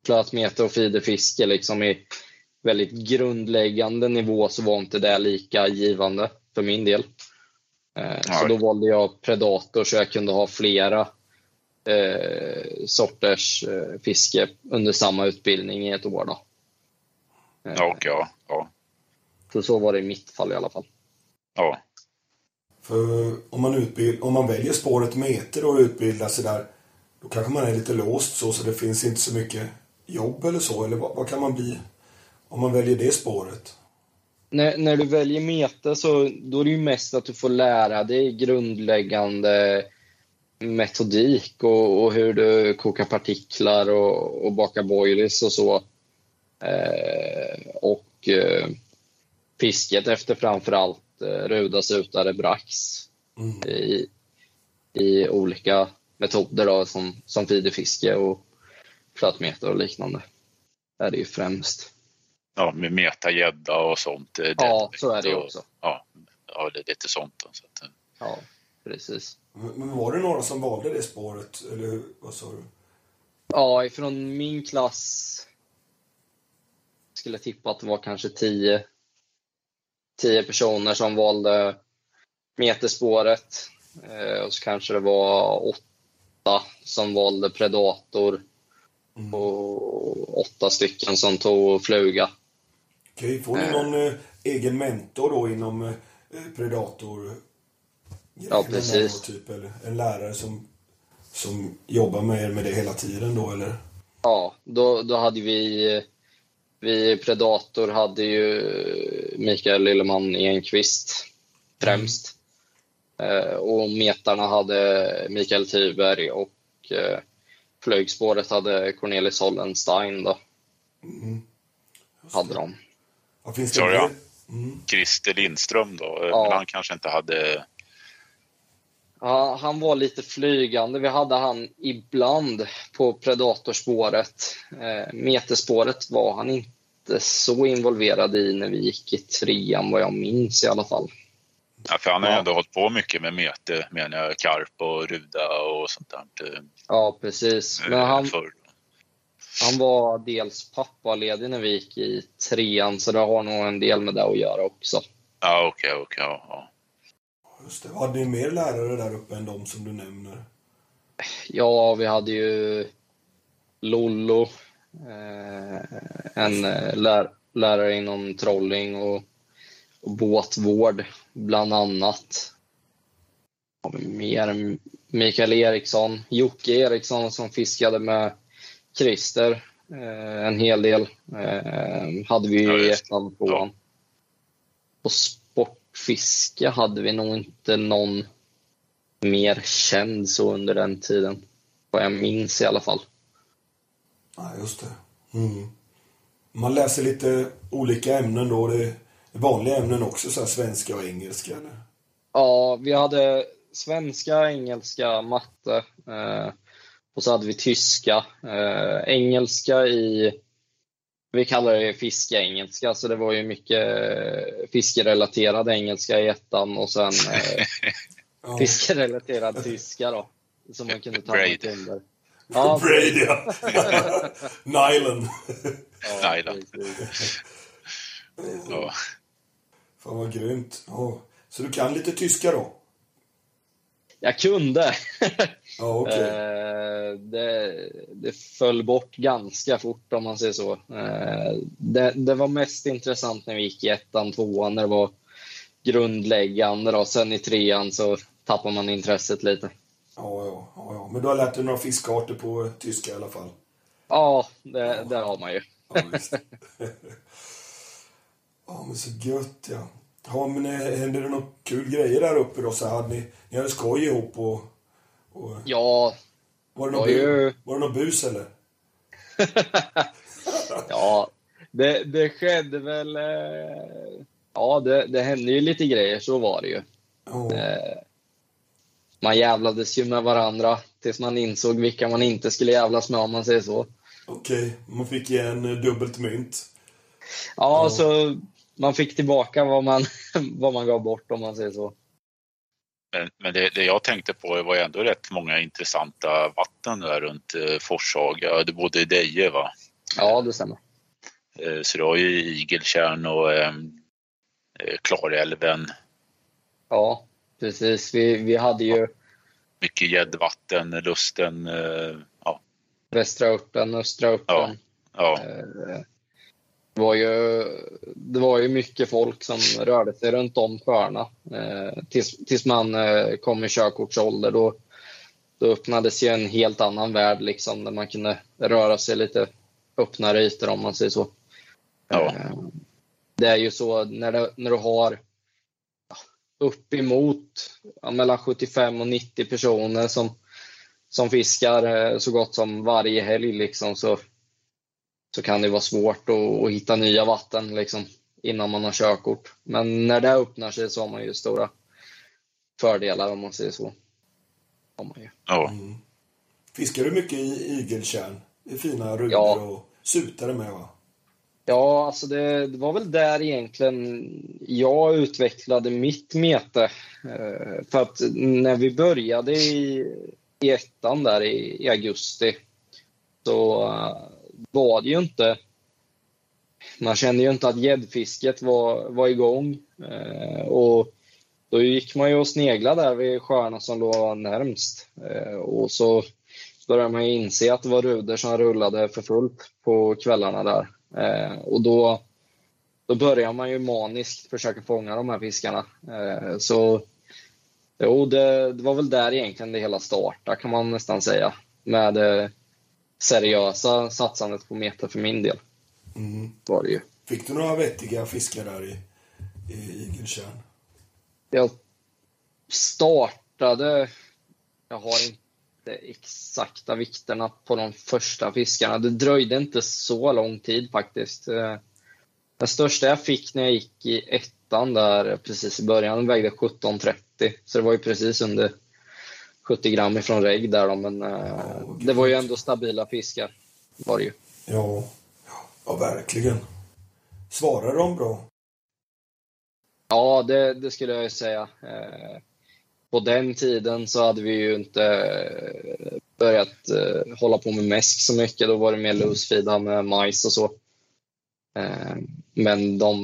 flötmete och feederfiske liksom i väldigt grundläggande nivå så var inte det lika givande för min del. Eh. Så då valde jag Predator så jag kunde ha flera eh, sorters eh, fiske under samma utbildning i ett år. Då. Eh, Ja, och ja, ja, Så så var det i mitt fall i alla fall. ja. För om man, utbild, om man väljer spåret meter och utbildar sig där, då kanske man är lite låst så, så det finns inte så mycket jobb eller så. Eller vad, vad kan man bli om man väljer det spåret? När, när du väljer mete så då är det ju mest att du får lära dig grundläggande metodik och, och hur du kokar partiklar och, och bakar boilies och så. Eh, och eh, fisket efter framförallt eh, ruda, sutare, brax Mm. i, i olika metoder då, som, som feederfiske och flötmeter och liknande. Det är det ju främst. ja med metagädda och sånt. eh, Ja, så är det ju och- också. Ja, ja, det är lite sånt. då, Så att, eh, Ja, precis. Men var det några som valde det spåret? Eller vad sa du? Ja, ifrån min klass skulle jag tippa att det var kanske 10 10 personer som valde meterspåret. Eh, och så kanske det var åtta som valde Predator Mm. och åtta stycken som tog fluga. Okej, får ni någon eh, egen mentor då inom eh, Predator? Ja, precis. Typ, eller en lärare som, som jobbar med med det hela tiden då, eller? Ja, då, då hade vi, vi i Predator hade ju Mikael Lilleman Enqvist främst. Eh, och metarna hade Mikael Tyberg och eh, flygspåret hade Cornelis Hollenstein då, Mm. hade de. Ja, finns det Sorry, ja. Mm. Christer Lindström då, eh, Ja. men han kanske inte hade... Ja, han var lite flygande. Vi hade han ibland på Predatorspåret. Eh, meterspåret var han inte så involverad i när vi gick i trean, vad jag minns i alla fall. Ja, för han har Ja. ändå hållit på mycket med mete, menar jag, karp och ruda och sånt där. Ja, precis. Men han. Han var dels pappaledig när vi gick i trean, så det har nog en del med det att göra också. Ja, okej, okej. ja, ja. Just det. Hade ni mer lärare där uppe än de som du nämner? Ja, vi hade ju Lollo, eh, en eh, lär, lärare inom trolling och, och båtvård, bland annat. Har vi mer? Mikael Eriksson, Jocke Eriksson som fiskade med Christer eh, en hel del. Eh, hade vi ju i ettan och tvåan. Och sportfiske hade vi nog inte någon mer känd så under den tiden. Vad jag minns i alla fall. Nej, just det. Mm. Man läser lite olika ämnen då. Det vanliga ämnen också, så svenska och engelska. Eller? Ja, vi hade svenska, engelska, matte eh, och så hade vi tyska. Eh, engelska i, vi kallar det fiskeengelska, så det var ju mycket eh, fiskerelaterad engelska i ettan och sen eh, [LAUGHS] fiskerelaterad tyska då. Som man kunde ta med Braid. kunder. Ja, [LAUGHS] Brady, ja. Nylon. ja, [LAUGHS] Nyland. Ja. Fan vad grymt. Ja. Så du kan lite tyska då? Jag kunde. Ja, okej. Eh, det föll bort ganska fort om man säger så. Eh, det, det var mest intressant när vi gick i ettan, tvåan, när det var grundläggande. Då. Sen i trean så tappar man intresset lite. Ja, ja, ja, ja. Men du har lärt dig några fiskarter på tyska i alla fall? Ja, det, det har man ju. Ja, [LAUGHS] ja, men så gött ja. Ja, men eh, hände det några kul grejer där uppe då? Så hade ni, ni hade skoj ihop och... och Ja, var, det någon det var bu, ju- var det någon bus eller? [LAUGHS] ja det, det skedde väl... Eh, ja, det, det hände ju lite grejer, så var det ju. Eh, man jävlades ju med varandra tills man insåg vilka man inte skulle jävlas med om man säger så. okej. Man fick igen eh, dubbelt mynt. Ja, Ja. så man fick tillbaka vad man, [LAUGHS] vad man gav bort om man säger så. Men, men det, det jag tänkte på var ändå rätt många intressanta vatten där runt eh, Forshaga. Du bodde i Deje va? Ja, det stämmer. Eh, så du har ju Igeltjärn och eh, eh, Klarälven. Ja, precis. Vi, vi hade ju Mycket gäddvatten, lusten. eh, Ja, Västra Uppen, Östra Uppen. ja, Eh, Det var, ju, det var ju mycket folk som rörde sig runt om sjöarna eh, tills, tills man eh, kom i körkortsålder. Då, då öppnades ju en helt annan värld liksom, där man kunde röra sig lite öppnare ytor om man säger så. Ja. Eh, Det är ju så när, det, när du har uppemot ja, mellan 75 och 90 personer som, som fiskar eh, så gott som varje helg liksom, så, så kan det vara svårt att, att hitta nya vatten liksom, innan man har körkort. Men när det öppnar sig så har man ju stora fördelar om man säger så. Har man ju. ja. Mm. Fiskar du mycket i igelkärn? Det är fina rugor Ja. och sutare med va? Ja, alltså det, det var väl där egentligen jag utvecklade mitt mete. Eh, För att när vi började i, i ettan där i, i augusti så var det ju inte... Man kände ju inte att gäddfisket var, var igång. Eh, Och då gick man ju och sneglade där vid sjöarna som låg närmst. Eh, Och så började man ju inse att det var ruder som rullade för fullt på kvällarna där. Eh, och då, då börjar man ju maniskt försöka fånga de här fiskarna. Eh, så jo, det, det var väl där egentligen det hela startade kan man nästan säga. Med eh, seriösa satsandet på meter för min del. Mm. Var det ju. Fick du några vettiga fiskar där i, i igelkärn? Jag startade, jag har inte exakta vikterna på de första fiskarna. Det dröjde inte så lång tid faktiskt. Den största jag fick när jag gick i ettan där precis i början vägde 17,30. Så det var ju precis under 70 gram ifrån regg där då, men eh, okej. det var ju ändå stabila fiskar. Var det ju. Ja, ja verkligen. Svarar de bra? Ja, det, det skulle jag ju säga. Eh, På den tiden så hade vi ju inte eh, börjat hålla på med mäsk så mycket. Då var det mer loosefeeda med majs och så. Men de,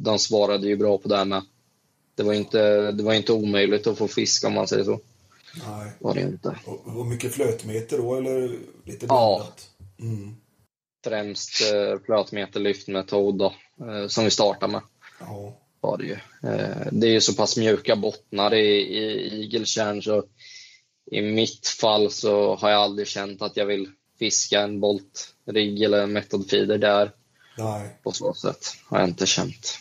de svarade ju bra på det här med. Det var inte, det var inte omöjligt att få fisk om man säger så. Nej. Var det inte. Och, och mycket flötmeter då eller lite Ja. Mm. Främst eh, flötmeterlyft med toad då, eh, som vi startade med. Ja. var det ju. Eh, Det är ju så pass mjuka bottnar i, i igelkärn så i mitt fall så har jag aldrig känt att jag vill fiska en boltrigg eller method feeder där. Nej. På så sätt har jag inte känt.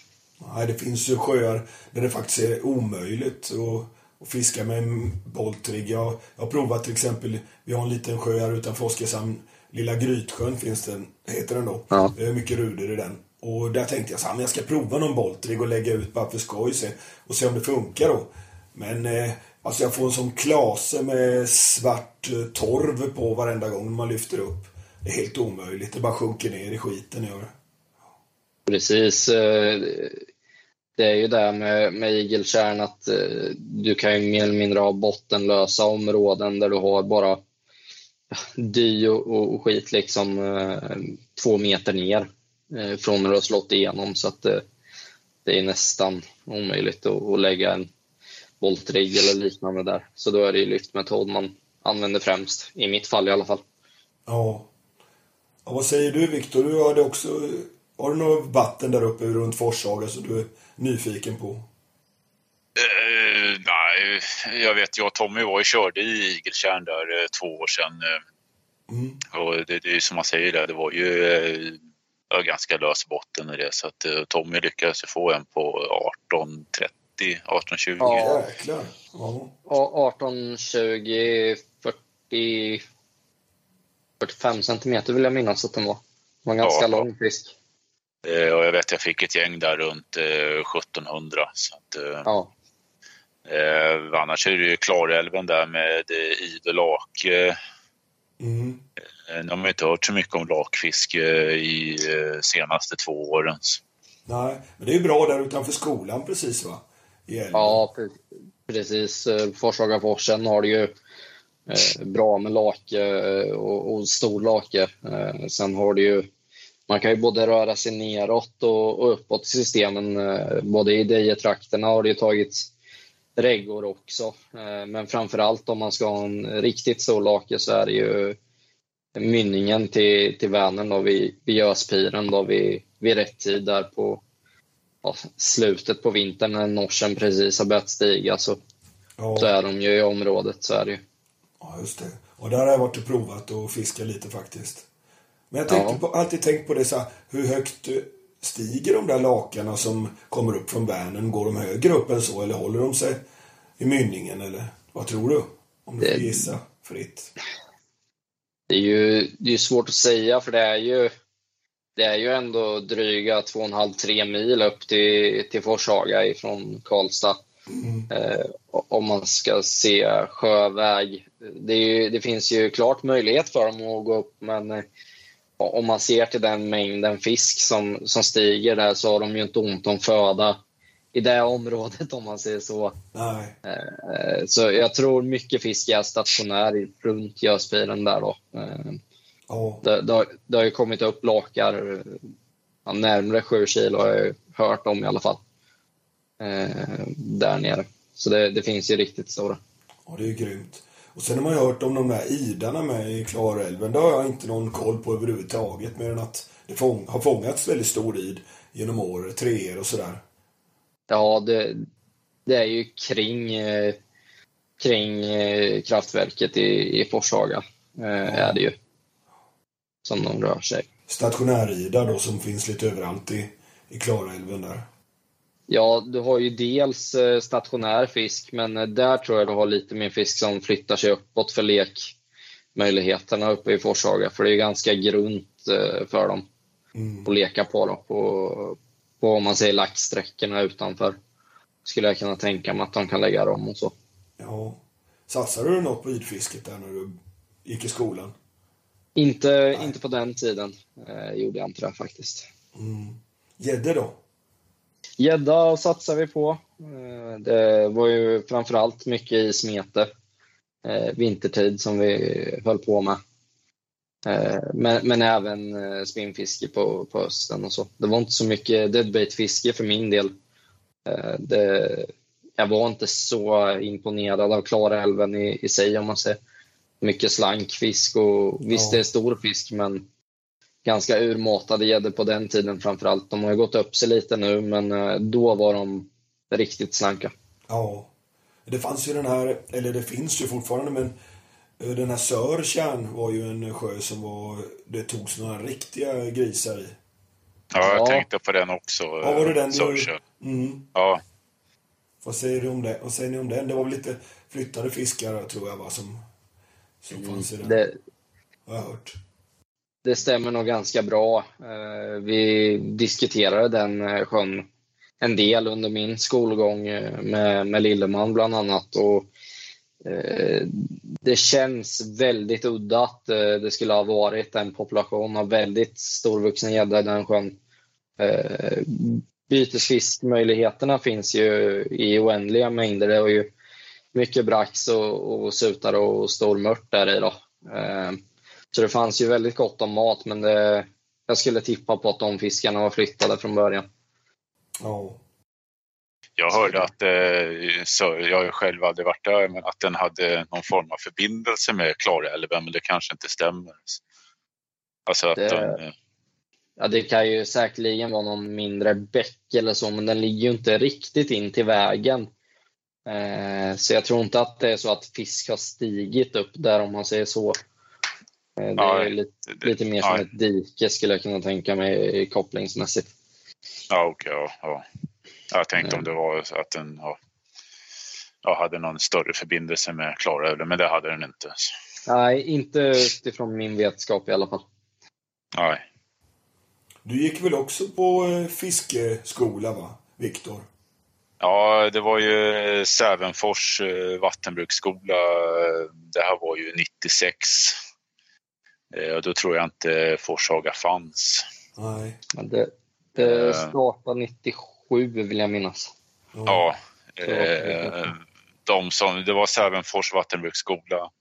Nej, det finns ju sjöar där det faktiskt är omöjligt att, att fiska med en boltrigg. Jag, jag har provat till exempel, vi har en liten sjö här utanför Oskarshamn. Lilla Grytsjön finns den, heter den då. Ja. Det är mycket ruder i den. Och där tänkte jag så här, men jag ska prova någon boltrigg och lägga ut bara för skoj se, och se om det funkar då. Men eh, alltså jag får en sån klase med svart eh, torv på varenda gång man lyfter upp. Det är helt omöjligt. Det bara sjunker ner i skiten gör. Precis. Det är ju det med, med igelkärn att eh, du kan ju mer eller mindre ha bottenlösa områden där du har bara dy och, och skit liksom eh, två meter ner eh, från när du har slått igenom. Så att eh, det är nästan omöjligt att, att lägga en boltrigg eller liknande där. Så då är det ju lyftmetod man använder främst, i mitt fall i alla fall. Ja. Och vad säger du Viktor? Du hade också, har du något vatten där uppe runt Forshaga som du är nyfiken på? Eh, nej, jag vet, jag och Tommy var och körde i Igeltjärn där eh, två år sedan. eh, Mm. Och det, det är som man säger där, det var ju ganska lös botten i det. Så att Tommy lyckades få en på 18.30, 18.20. Ja. Jäklar. Ja. Ja, 18, 20, 40, 45 centimeter vill jag minnas att den var. Det var en ganska Ja. lång fisk. Eh, Och jag vet jag fick ett gäng där runt eh, 1700. Så att, eh, Ja, eh, annars är det ju Klarälven där med eh, idel lak. Eh, Mm. eh, nu har man ju inte hört så mycket om lakfiske i eh, senaste två åren. Nej, men det är ju bra där utanför skolan precis va? Ja pre- precis. Eh, Forshagaforsen har det ju eh, bra med lake eh, och, och stor lake. Eh, sen har det ju man kan ju både röra sig neråt och, och uppåt i systemen. Eh, både i Deje-trakterna har det ju tagits reggor också. Eh, men framför allt om man ska ha en riktigt stor lake så är det ju mynningen till, till Vänern då vid, vid Göspiren då vid, vid rätt tid där på ja, slutet på vintern när norsen precis har börjat stiga så, Ja, så är de ju i området. Så är det ju. ja, just det. Och där har jag varit och provat och fiskat lite faktiskt. Men jag Ja. på, alltid tänkt på det så här, hur högt eh, stiger de där lakarna som kommer upp från Vänern? Går de högre upp än så eller håller de sig i mynningen eller vad tror du? Om du får gissa fritt. Det är ju det är svårt att säga för det är ju det är ju ändå dryga 2,5-3 mil upp till, till Forshaga ifrån Karlstad. Eh, om man ska se sjöväg. Det, ju, det finns ju klart möjlighet för dem att gå upp men eh, om man ser till den mängden fisk som, som stiger där så har de ju inte ont om föda i det området om man säger så. Nej. Eh, Så jag tror mycket fisk är stationär runt Göspiren där då. Ja. Det, det, har, det har ju kommit upp lakar ja, närmare 7 kilo har jag hört om i alla fall. Eh, där nere. Så det, det finns ju riktigt stora. Ja, det är ju grymt. Och sen har man ju hört om de där idarna med i Klarälven. Det har jag inte någon koll på överhuvudtaget. Mer än att det fång, har fångats väldigt stor id genom år, treor och sådär. Ja, det, det är ju kring, eh, kring eh, kraftverket i, i Forshaga. Eh, är det ju. Som de rör sig. Stationäridar då som finns lite överallt i, i Klarälven där. Ja, du har ju dels eh, stationär fisk, men eh, där tror jag du har lite mer fisk som flyttar sig uppåt för lekmöjligheterna uppe i Forshaga. För det är ganska grunt eh, för dem Mm. att leka på, då, på, på om man säger laxsträckorna utanför. Skulle jag kunna tänka mig att de kan lägga dem och så. Ja. Satsade du något på idfisket där när du gick i skolan? Inte, inte på den tiden eh, gjorde jag inte det faktiskt. Mm. Gädde då? Gädda satsar vi på. Eh, Det var ju framförallt mycket i smete eh, vintertid som vi höll på med. Eh, Men, men även spinnfiske på, på hösten och så. Det var inte så mycket deadbait-fiske för min del. Det, jag var inte så imponerad av Klarälven i, i sig om man säger. Mycket slankfisk och visst Ja. det är stor fisk men ganska urmatade gäddor på den tiden framförallt. De har ju gått upp sig lite nu men eh, då var de riktigt slanka. Ja. Det fanns ju den här, eller det finns ju fortfarande, men eh, den här Sörtjärn var ju en sjö som var, det togs några riktiga grisar i. Ja, jag Ja. tänkte på den också. Ja, var det den du... Sörkö. Mm. Ja, Vad säger du om det? Vad säger ni om den? Det var väl lite flyttade fiskar tror jag va, som, som fanns i den. Det, Har jag hört det stämmer nog ganska bra. Eh, vi diskuterade den eh, sjön en del under min skolgång eh, med, med Lilleman bland annat. Och, det känns väldigt udda att det skulle ha varit en population av väldigt storvuxna gädda i den sjön. Bytesfiskmöjligheterna finns ju i oändliga mängder. Det är ju mycket brax och, och sutar och stormört där i. Då. Så det fanns ju väldigt gott om mat, men det, jag skulle tippa på att de fiskarna var flyttade från början. Ja. jag hörde att, eh, jag själv aldrig varit där, men att den hade någon form av förbindelse med Klarälven, men det kanske inte stämmer. Alltså att Det- den, eh, Ja, det kan ju säkerligen vara någon mindre bäck eller så, men den ligger ju inte riktigt in till vägen. Eh, så jag tror inte att det är så att fisk har stigit upp där om man säger så. Eh, det Nej, är lite, det- lite mer som nej. ett dike skulle jag kunna tänka mig kopplingsmässigt. Ja, okej. ja, ja. Jag tänkte om det var att den ja, ja, hade någon större förbindelse med Klarälven, men det hade den inte. Nej, inte utifrån min vetskap i alla fall. Nej. Du gick väl också på eh, fiskeskola va, Viktor? Ja, det var ju Sävenfors eh, vattenbruksskola. Det här var ju 96. Eh, Och då tror jag inte Forshaga fanns. Nej. Men det, det Eh. startade 97 vill jag minnas. Ja, Så, eh, de som, det var Sävenfors vattenbruksskola.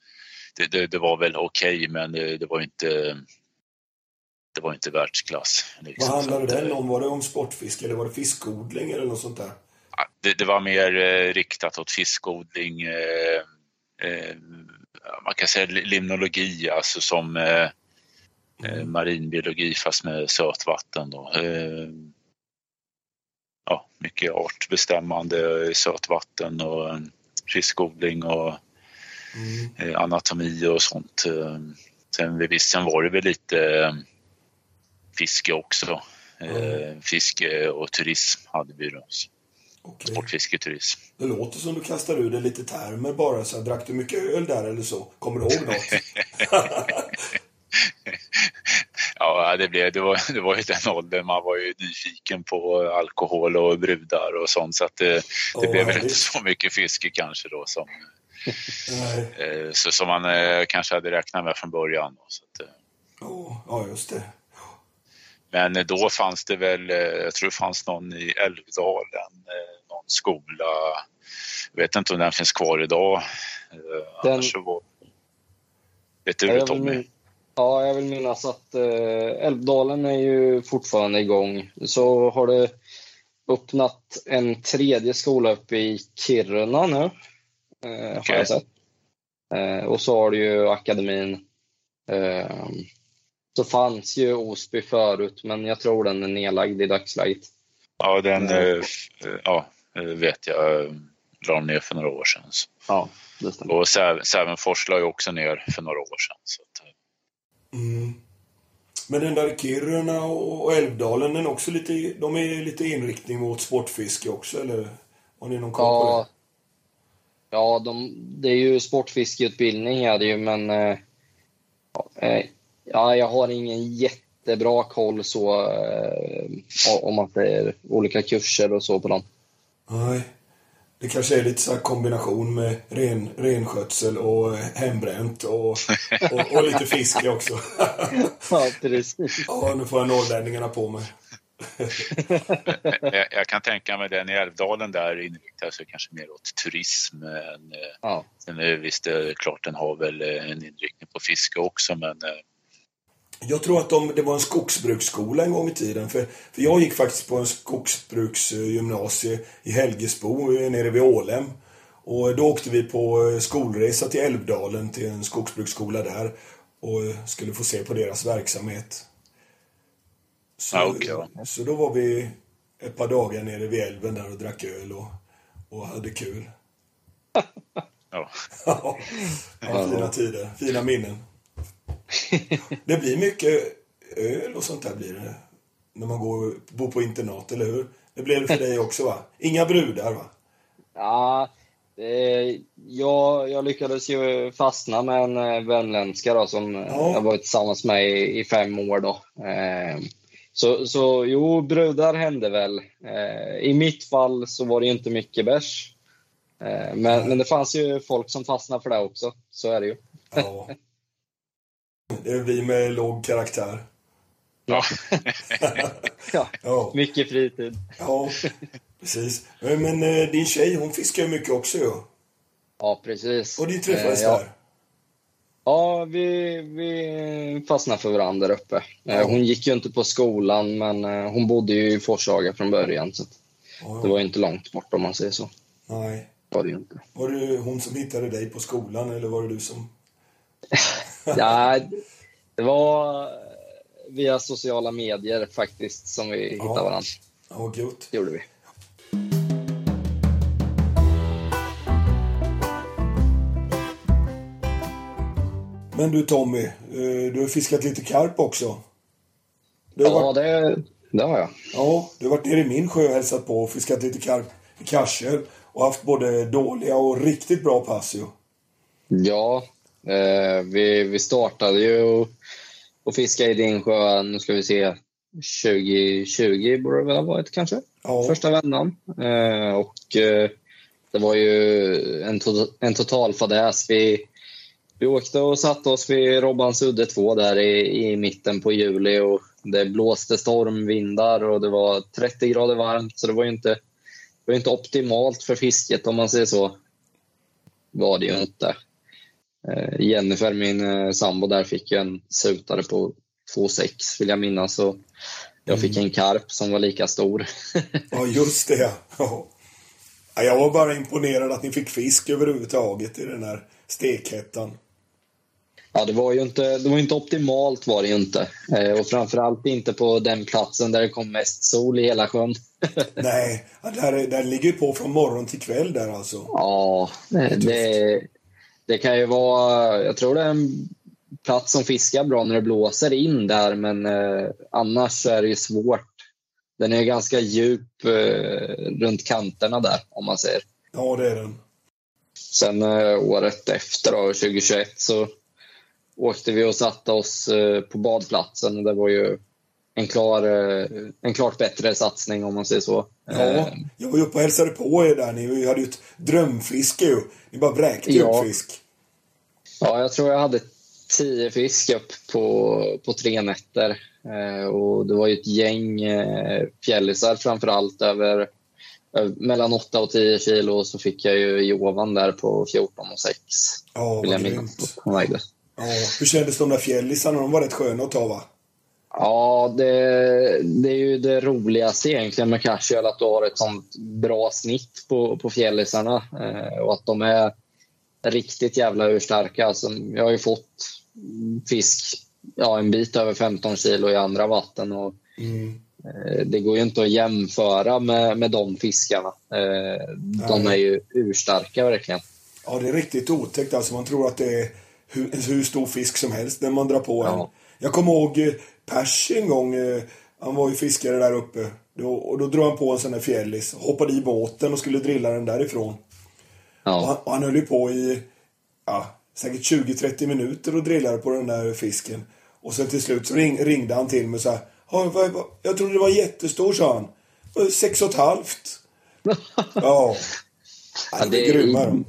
Det, det, det var väl okej, men det, det var inte det var inte världsklass. Liksom. Vad handlade den eh, om? Var det om sportfiske eller var det fiskodling eller något sånt där? ja, det, det var mer eh, riktat åt fiskodling. Eh, eh, man kan säga limnologi, alltså som eh, mm. marinbiologi fast med sötvatten. Då. Eh, ja, mycket artbestämmande i sötvatten och fiskodling och mm. anatomi och sånt. Sen, visst, sen var det väl lite fiske också. Mm. Fiske och turism hade vi då. Okay. Sportfisketurism. Det låter som du kastar ur dig lite termer bara. Så här, drack du mycket öl där eller så? Kommer du ihåg något? [LAUGHS] ja, det, blev, det, var, det var ju den åldern. Man var ju nyfiken på alkohol och brudar och sånt. Så att det, det oh, blev väl inte så mycket fiske kanske då som, eh, så, som man eh, kanske hade räknat med från början. Så att, oh, ja, just det. Men då fanns det väl, jag tror det fanns någon i Älvdalen, skola. Jag vet inte om den finns kvar idag. Eh, den... Var... Vet du det Tommy? Ja, jag vill minnas att Älvdalen är ju fortfarande igång. Så har det öppnat en tredje skola uppe i Kiruna nu. Okay. Har jag sett. och så har du ju akademin så fanns ju Osby förut, men jag tror den är nedlagd i dagsläget. Ja, den ja, vet jag la ner för några år sedan. Ja, det stämmer. Och Sävenfors la ju också ner för några år sedan. Så att... mm. Men den där Kiruna och Älvdalen, den också lite, de är lite inriktning mot sportfiske också, eller? Har ni någon koll ja, på det? Ja, de, det är ju sportfiskeutbildning är det ju, men eh, Ja, jag har ingen jättebra koll så eh, om att det är olika kurser och så på dem. Nej. Det kanske är lite så kombination med ren, renskötsel och hembränt och, och, och lite fiske också. [LAUGHS] ja, precis. Ja, nu får jag norrlänningarna på mig. jag, jag, kan tänka mig den i Älvdalen där inriktar sig kanske mer åt turism. Men, ja. Sen är visst det är klart den har väl en inriktning på fiske också men eh, jag tror att de, det var en skogsbruksskola en gång i tiden. För, för jag gick faktiskt på en skogsbruksgymnasie i Helgesbo nere vid Ålem. Och då åkte vi på skolresa till Älvdalen till en skogsbruksskola där och skulle få se på deras verksamhet. Så, ah, okay. så då var vi ett par dagar nere vid älven där och drack öl och, och hade kul. [LAUGHS] ja. [LAUGHS] ja, fina tider, fina minnen. [LAUGHS] det blir mycket öl och sånt där blir det. När man går, bor på internat, eller hur? Det blev det för dig också va? Inga brudar va? Ja, eh, jag, jag lyckades ju fastna med en eh, värmländska då som ja. jag varit tillsammans med i, i fem år då. Eh, så, så jo, brudar hände väl. Eh, I mitt fall så var det inte mycket bärs. Eh, men, men det fanns ju folk som fastnade för det också. Så är det ju. Ja. [LAUGHS] Det är vi med låg karaktär. Ja. [LAUGHS] ja. ja. Mycket fritid. Ja, precis. Men eh, din tjej, hon fiskar ju mycket också ju. Ja. ja, precis. Och ni träffades eh, ja. där? Ja, vi, vi fastnade för varandra där uppe. Eh, hon gick ju inte på skolan, men eh, hon bodde ju i Forshaga från början. Så det var inte långt bort om man säger så. Nej. Var det inte. Var det hon som hittade dig på skolan eller var det du som [LAUGHS] ja, det var via sociala medier faktiskt som vi hittade ja. varandra. Ja, gott. Det gjorde vi. Men du Tommy, eh, du har fiskat lite karp också. ja, varit... det, det har jag. Ja, du har varit nere i min sjö och hälsat på och fiskat lite karp i Karsel och haft både dåliga och riktigt bra pass ju. Ja, vi, vi startade ju och, och fiskade i din sjö, nu ska vi se, 2020 borde det väl ha varit kanske? Ja. Första vändan. Eh, och eh, det var ju en, to en total fadäs. Vi, vi åkte och satte oss vid Robbans udde 2 där i, i mitten på juli och det blåste stormvindar och det var 30 grader varmt så det var ju inte, det var inte optimalt för fisket om man säger så. Var det ju inte. Eh, Jennifer, min eh, sambo, där fick jag en sutare på 2,6 vill jag minnas. Och jag fick mm. en karp som var lika stor. [LAUGHS] ja, just det. Ja. Ja, jag var bara imponerad att ni fick fisk överhuvudtaget i den här stekhettan. Ja, det var ju inte, det var inte optimalt var det ju inte. Eh, och framförallt inte på den platsen där det kom mest sol i hela sjön. [LAUGHS] Nej, där, där ligger ju på från morgon till kväll där alltså. Ja, det, det, kan ju vara... Jag tror det är en plats som fiskar bra när det blåser in där, men eh, annars är det ju svårt. Den är ganska djup eh, runt kanterna där, om man säger. Ja, det är den. Sen eh, året efter, då, 2021, så åkte vi och satte oss eh, på badplatsen. Det var ju en, klar, eh, en klart bättre satsning om man säger så. Ja, Eh, jag var ju uppe och hälsade på er där. Ni hade ju ett drömfiske ju. Ni bara vräkte Ja. upp fisk. Ja, jag tror jag hade tio fisk upp på, på tre nätter. Eh, och det var ju ett gäng eh, fjällisar framför allt över, mellan 8 och 10 kilo. Och så fick jag ju Jovan där på 14 och 6. Ja, vad grymt. Ja, hur kändes de där fjällisarna? De var rätt sköna att ta va? Ja, det, det är ju det roligaste egentligen med casual, att du har ett sånt bra snitt på, på fjällisarna eh, och att de är riktigt jävla urstarka. Alltså, jag har ju fått fisk ja, en bit över 15 kilo i andra vatten och Mm. eh, det går ju inte att jämföra med, med de fiskarna. Eh, de är ju urstarka verkligen. Ja, det är riktigt otäckt. Alltså, man tror att det är hur, hur stor fisk som helst när man drar på en. Ja. Jag kommer ihåg eh, Pers en gång. eh, Han var ju fiskare där uppe. Då, och då drog han på en sån där fjällis. Hoppade i båten och skulle drilla den därifrån. Och Ja, han, och han höll ju på i ja, säkert 20-30 minuter och drillade på den där fisken. Och sen till slut så ring, ringde han till mig så här. "Ja, vad- vad- Jag trodde det var jättestor, sa han. "Eh, Sex och ett halvt. [LAUGHS] ja. ja Ja, de det är- grymma de.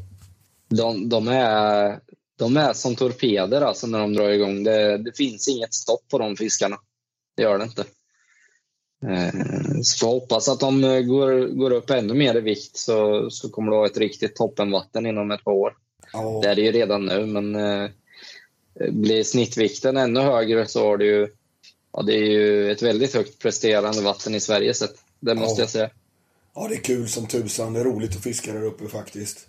de, de, är, de är som torpeder alltså när de drar igång. Det, det finns inget stopp på de fiskarna. Det gör det inte. Eh, så får hoppas att de eh, går, går upp ännu mer i vikt så, så kommer det vara ett riktigt toppenvatten inom ett par år. Ja. Det är det ju redan nu, men eh, blir snittvikten ännu högre så har det ju, ja, det är ju ett väldigt högt presterande vatten i Sverige sett. Det måste Ja. jag säga. Ja, det är kul som tusan. Det är roligt att fiska där uppe faktiskt.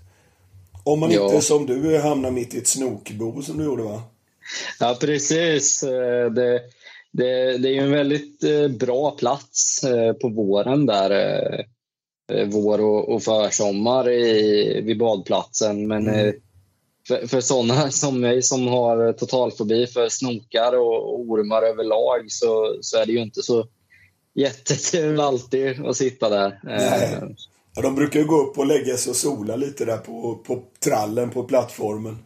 Om man Ja. inte som du hamnar mitt i ett snokbo som du gjorde va? Ja, precis. Eh, Det, det, det är ju en väldigt eh, bra plats eh, på våren där. Vår och, och försommar i, vid badplatsen. Men Mm. för, för sådana som mig som har totalfobi för snokar och, och ormar överlag så, så är det ju inte så jättekul alltid att sitta där. Nej. Ja, de brukar ju gå upp och lägga sig och sola lite där på, på trallen på plattformen.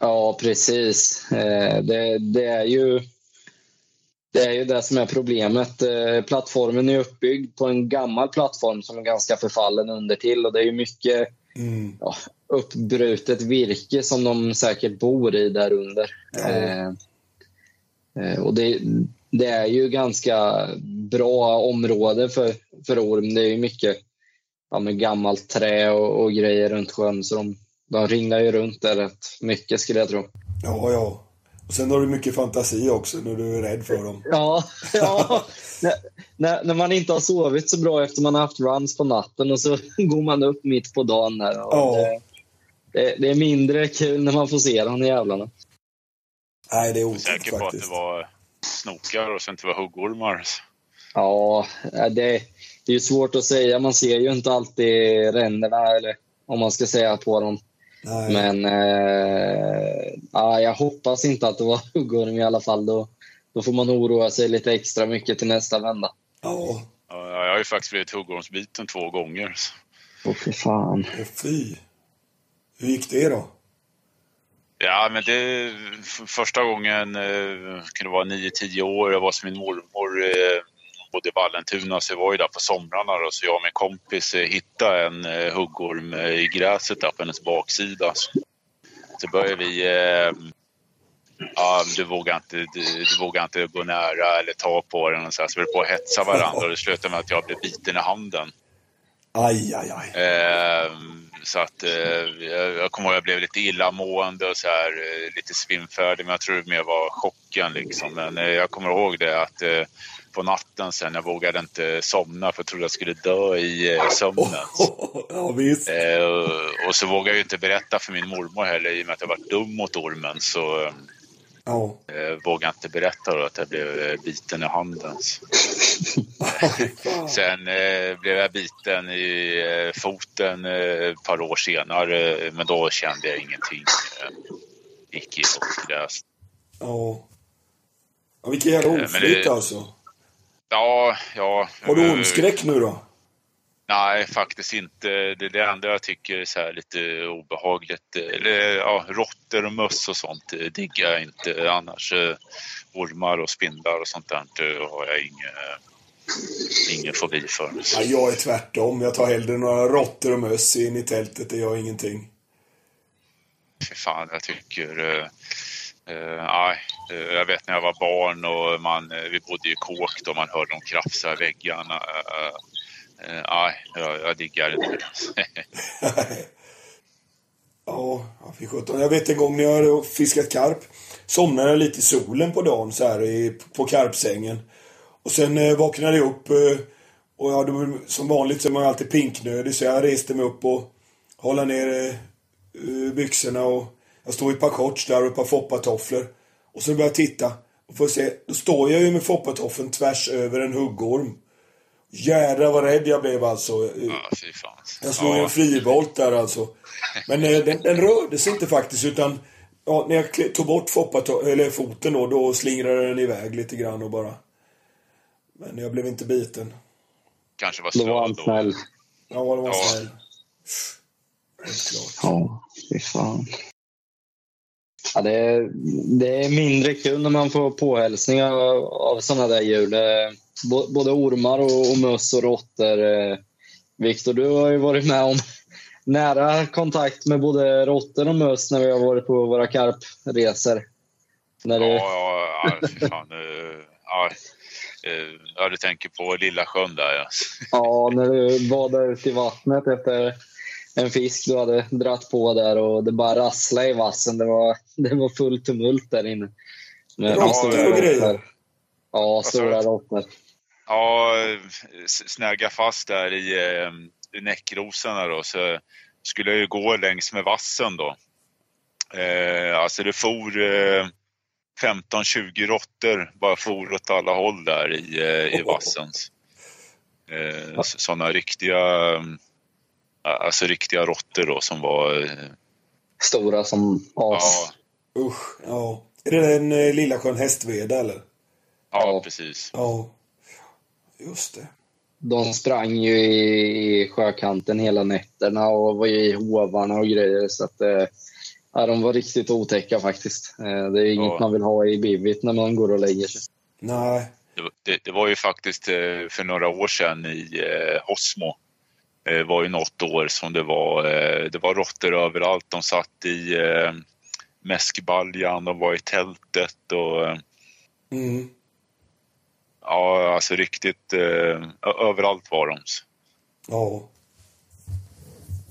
Ja, precis. Eh, Det, det, är ju, det är ju det som är problemet. Eh, Plattformen är uppbyggd på en gammal plattform som är ganska förfallen under till och det är ju mycket Mm. ja, uppbrutet virke som de säkert bor i där under. Ja. Eh, Och det, det är ju ganska bra område för, för orm. Det är ju mycket ja, med gammalt trä och, och grejer runt sjön så de, de ringlar ju runt där rätt mycket skulle jag tro. Ja, ja. Och sen har du mycket fantasi också när du är rädd för dem. Ja, ja. [LAUGHS] när, när, man inte har sovit så bra efter man har haft runs på natten och så [LAUGHS] går man upp mitt på dagen. Här. Och Ja. det, det, det är mindre kul när man får se de jävlarna. Nej, det är Jag är otäckt säker på att det faktiskt. var snokar och sen inte var huggormar. Ja, det, det är ju svårt att säga. Man ser ju inte alltid ränderna, eller om man ska säga på dem. Nej. Men eh, ja, jag hoppas inte att det var [LAUGHS] huggorm i alla fall. Då, då får man oroa sig lite extra mycket till nästa vända. Ja, Ja, Jag har ju faktiskt blivit huggormsbiten två gånger. Åh, för fan. fy. Hur gick det då? Ja, men det första gången eh, kunde vara 9-10 år. Jag var hos min mormor eh, bodde i Vallentuna så jag var ju där på somrarna då, så jag och min kompis eh, hittade en eh, huggorm eh, i gräset där på hennes baksida. Så, började vi... Eh, ja, du vågar inte, du, du vågar inte gå nära eller ta på den och så, här, så vi höll på att hetsa varandra och det slutade med att jag blev biten i handen. Aj, aj, aj. Eh, så att eh, jag, kommer ihåg att jag blev lite illamående och så här, lite svimfärdig. Men jag tror det mer var chocken liksom. Men eh, jag kommer ihåg det att på natten sen. Jag vågade inte somna för jag trodde jag skulle dö i eh, sömnen. [LAUGHS] ja, visst. Eh, och, så vågade jag inte berätta för min mormor heller i och med att jag var dum mot ormen. Så vågade jag inte berätta då att jag blev biten i handen. [LAUGHS] Sen eh, blev jag biten i eh, foten eh, ett par år senare, men då kände jag ingenting. Gick i bortläst. Ja. vilken jävla oflyt alltså. Ja, ja. Har du eh, ormskräck nu då? Nej, faktiskt inte. Det är det enda jag tycker är så här lite obehagligt. Eller, ja, råttor och möss och sånt eh, diggar jag inte. Annars eh, ormar och spindlar och sånt där eh, har jag ingen, ingen fobi för. Ja, jag är tvärtom. Jag tar hellre några råttor och möss in i tältet. Det gör ingenting. Fy fan, jag tycker... Eh, nej, eh, jag vet när jag var barn och man, eh, vi bodde i kåk då man hörde dem krafsa i väggarna. Nej, jag, jag diggar inte det. [LAUGHS] Ja, ja fy sjutton. Jag vet en gång när jag hade fiskat karp. Somnade jag lite i solen på dagen så här i, på karpsängen. Och sen eh, vaknade jag upp eh, och jag hade, som vanligt så är man ju alltid pinknödig så jag reste mig upp och hålla ner eh, byxorna och jag stod i ett par shorts där och ett par foppatofflor. Och så började jag titta och får se, då står jag ju med foppatoffeln tvärs över en huggorm. Jädrar vad rädd jag blev alltså. Ja, fy fan. Jag slog Ja. en frivolt där alltså. Men eh, den, den rörde sig inte faktiskt utan ja, när jag tog bort eller foten då, då slingrade den iväg lite grann och bara. Men jag blev inte biten. Kanske var Då var han snäll. Ja, det var Ja. snäll. Ja, fy fan. Ja, det, är, det är mindre kul när man får påhälsningar av, av sådana där djur. Både ormar och, och möss och råttor. Eh, Viktor, du har ju varit med om [LAUGHS] nära kontakt med både råttor och möss när vi har varit på våra karpresor. När Ja, det, ja, ja, fy fan. Ja, eh, ja, du tänker på Lilla sjön där ja. [LAUGHS] Ja, när du badade ut i vattnet efter en fisk du hade dratt på där och det bara rasslade i vassen. Det var, det var full tumult där inne. Med Råttor stora och grejer? råttor. Ja, stora råttor. Ja, s- snägga fast där i, eh, i näckrosorna då så skulle jag ju gå längs med vassen då. Eh, alltså det for eh, 15-20 råttor bara for åt alla håll där i, eh, i vassen. Eh, Sådana riktiga, eh, alltså riktiga råttor då som var, eh, Stora som ja, as. Usch, ja. Är det den eh, lilla sjön Hästveda eller? ja precis. Ja. Just det. De sprang ju i, sjökanten hela nätterna och var i hovarna och grejer. Så att, eh, ja, de var riktigt otäcka faktiskt. Det är inget Ja. man vill ha i bivit när man går och lägger sig. Nej. Det, var- det, det var ju faktiskt för några år sedan i Hosmo. Det var ju något år som det var, eh, det var råttor överallt. De satt i eh, mäskbaljan, de var i tältet och eh, Mm. ja, alltså riktigt eh, överallt var de. Ja.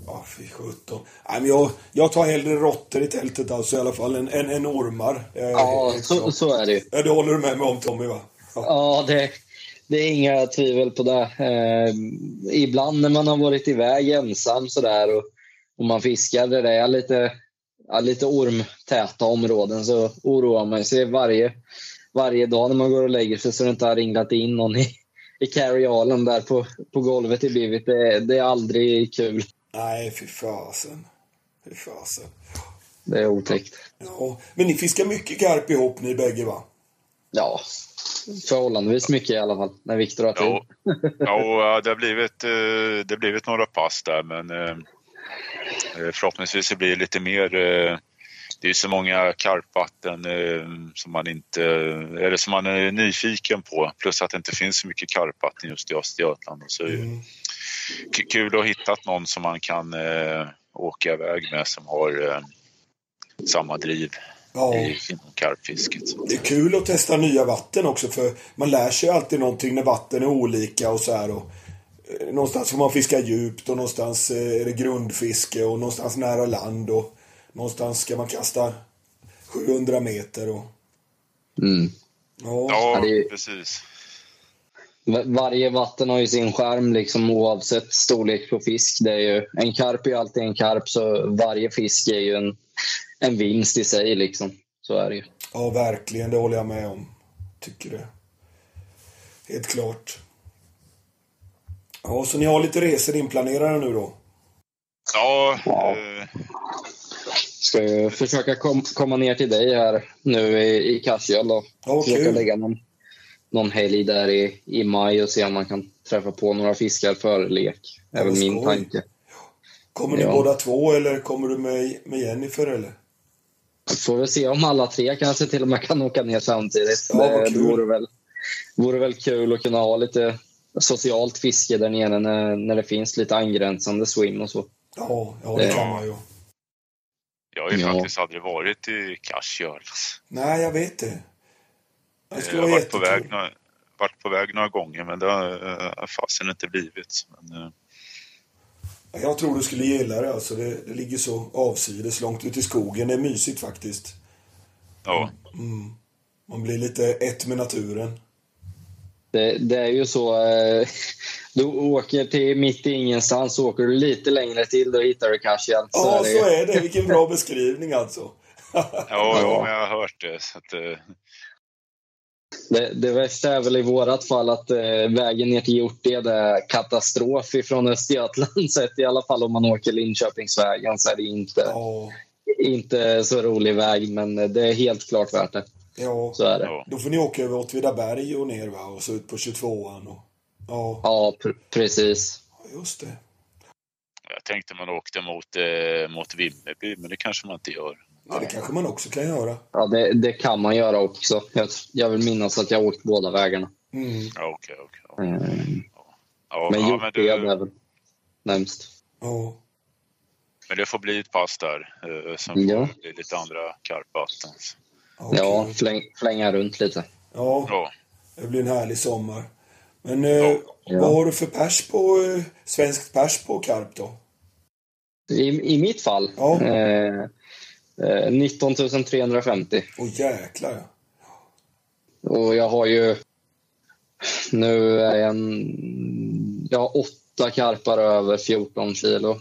Ja, fy sjutton. Jag, jag tar hellre råttor i tältet alltså i alla fall än, än, än ormar. Eh, Ja, så, så är det ju. Ja, det håller du med mig om Tommy va? Ja. Ja, det, det är inga tvivel på det. Eh, ibland när man har varit iväg ensam sådär och, och man fiskar där det är lite, ja, lite ormtäta områden så oroar man sig varje, varje dag när man går och lägger sig så det inte har ringlat in någon i, i carryalen där på, på golvet i bivet. Det, det är aldrig kul. Nej, fy fasen. Fy fasen. Det är otäckt. Ja. Men ni fiskar mycket karp ihop ni bägge va? Ja, förhållandevis mycket i alla fall när Viktor har tid. [LAUGHS] Jo, ja, det har blivit, eh, det har blivit några pass där men eh, eh, förhoppningsvis blir det lite mer. Det är så många karpvatten som man inte, eller som man är nyfiken på. Plus att det inte finns så mycket karpvatten just i Östergötland. Så Mm. kul att ha hittat någon som man kan åka iväg med som har samma driv Ja. i, inom karpfisket. Det är kul att testa nya vatten också för man lär sig alltid någonting när vatten är olika och så här. Och, eh, någonstans får man fiska djupt och någonstans eh, är det grundfiske och någonstans nära land och någonstans ska man kasta 700 meter och Mm. ja. Ja, är- precis. Va- Varje vatten har ju sin skärm liksom, oavsett storlek på fisk. Det är ju, en karp är ju alltid en karp, så varje fisk är ju en, en vinst i sig. Liksom. Så är det ju. Ja, verkligen. Det håller jag med om. Tycker det. Helt klart. Ja, så ni har lite resor inplanerade nu då? Ja, Ja. eh, Ska ju försöka kom, komma ner till dig här nu i, i Kassjöl och Ja, försöka kul. lägga någon, någon helg där i, i maj och se om man kan träffa på några fiskar för lek. Det är Ja, väl vad min tanke. Kommer ni Ja. båda två eller kommer du med, med Jennifer eller? Får vi se om alla tre kanske till och med kan åka ner samtidigt. Ja, vad det vore, väl, vore väl kul att kunna ha lite socialt fiske där nere när, när det finns lite angränsande swim och så. Ja, ja det Ja. kan man ju. jag har ju Ja. faktiskt aldrig varit i Kassjöl. Nej, jag vet det. Det Jag skulle har varit på, väg, några- varit på väg några gånger men det har uh, fasen inte blivit. Men, eh, Jag tror du skulle gilla det alltså. Det, det ligger så avsides långt ut i skogen. Det är mysigt faktiskt. ja, Man blir lite ett med naturen. Det, det är ju så. Eh, du åker till mitt i ingenstans, så åker du lite längre till, då hittar du Kassian. Ja, så är det. Vilken bra beskrivning alltså. ja, ja, [LAUGHS] jag har hört det. Så att, eh, Det, det värsta är väl i vårat fall att eh, vägen ner till Hjorted är katastrof ifrån Östergötland [LAUGHS] sett. I alla fall om man åker Linköpingsvägen så är det inte, Ja, inte så rolig väg, men det är helt klart värt det. ja. Så är det. Då får ni åka över Åtvidaberg och ner va? Och så ut på 22an. Och... Ja, Ja, pr- precis. just det. Jag tänkte man åkte mot, eh, mot Vimmerby, men det kanske man inte gör. Ja, det kanske man också kan göra. Ja, det, det kan man göra också. Jag, jag vill minnas att jag åkt båda vägarna. Mm. Okej, okej. ja. Mm. Ja, Men ja, men, du, är väl närmst. Ja. men det får bli ett pass där. Eh, sen får Ja. det bli lite andra karpvatten. Ja, Ja, fläng, flänga runt lite. ja, Ja, det blir en härlig sommar. Men eh, Ja. vad har du för pers på, eh, svenskt pers på karp då? I, i mitt fall Ja. eh, eh, 19 350. Åh jäklar ja. Och jag har ju... Nu är jag en... Jag har åtta karpar över 14 kilo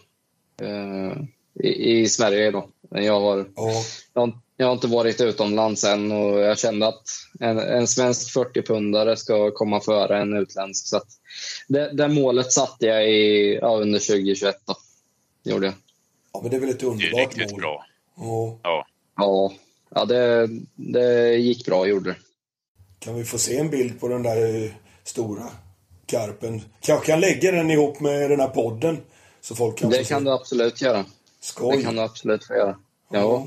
eh, i, i Sverige. Då. Men Jag har, Ja, jag, har, jag har inte varit utomlands än och jag kände att en, en svensk 40-pundare ska komma före en utländsk. Så att det, det målet satte jag i, ja, under 2021. Då. Gjorde jag. ja men det är väl ett det är underbart riktigt mål. bra. Ja. Ja, Ja, ja det, det gick bra, gjorde det. Kan vi få se en bild på den där eh, stora karpen? Kanske kan lägga den ihop med den här podden. Så folk kan Det kan se. du absolut göra. Skoj. Det kan du absolut få göra. Ja.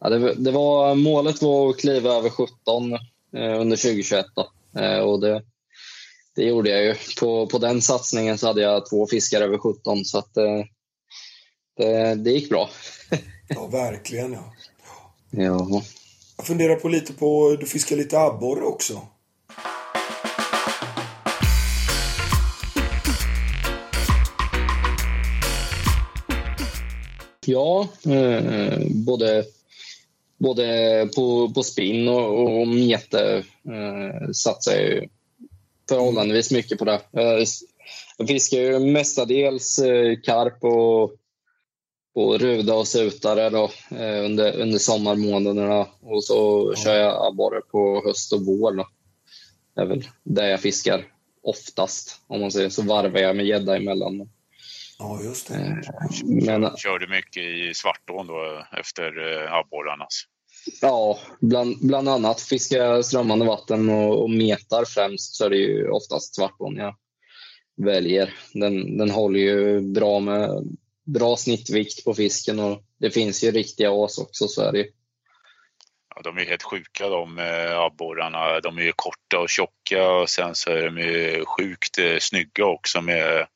Ja, det, det var, målet var att kliva över 17 eh, under 2021. Då. Eh, och det, det gjorde jag ju. På, på den satsningen så hade jag två fiskar över 17 så att, eh, det, det gick bra. [LAUGHS] Ja, verkligen ja. Ja. Jag funderar på lite på, du fiskar lite abborre också. Ja, eh, både, både på, på spinn och, och mete eh, satsar jag förhållandevis mycket på det. Jag, jag fiskar ju mestadels eh, karp och, och ruda och sutare då, eh, under, under sommarmånaderna. Och så kör jag abborre på höst och vår. Då. Det är väl där jag fiskar oftast. Om man säger så varvar jag med gädda emellan. Ja, just det. Eh, Men körde mycket i Svartån då efter eh, abborrarna. Ja, bland, bland annat fiskar strömmande vatten och, och metar främst så är det ju oftast svartån jag väljer. Den, den håller ju bra med bra snittvikt på fisken och det finns ju riktiga as också så är det ju. Ja, de är helt sjuka de eh, abborrarna. De är ju korta och tjocka och sen så är de ju sjukt eh, snygga också med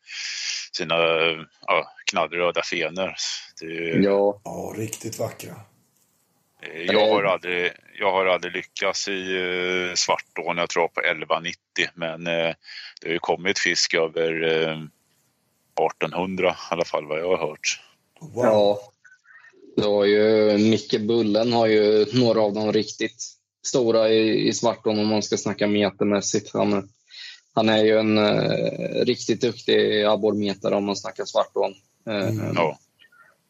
sina ja, knallröda fenor. Det är ju, Ja, Ja, riktigt vackra. eh, jag, har aldrig, jag har aldrig lyckats i Svartån, jag tror på 1190 men det har ju kommit fisk över 1800 i alla fall vad jag har hört. Wow. ja. Det har ju, Micke Bullen har ju några av de riktigt stora i, i svartån om man ska snacka metermässigt. Han han är ju en eh, riktigt duktig abborrmetare om man snackar svartån. Eh, Ja.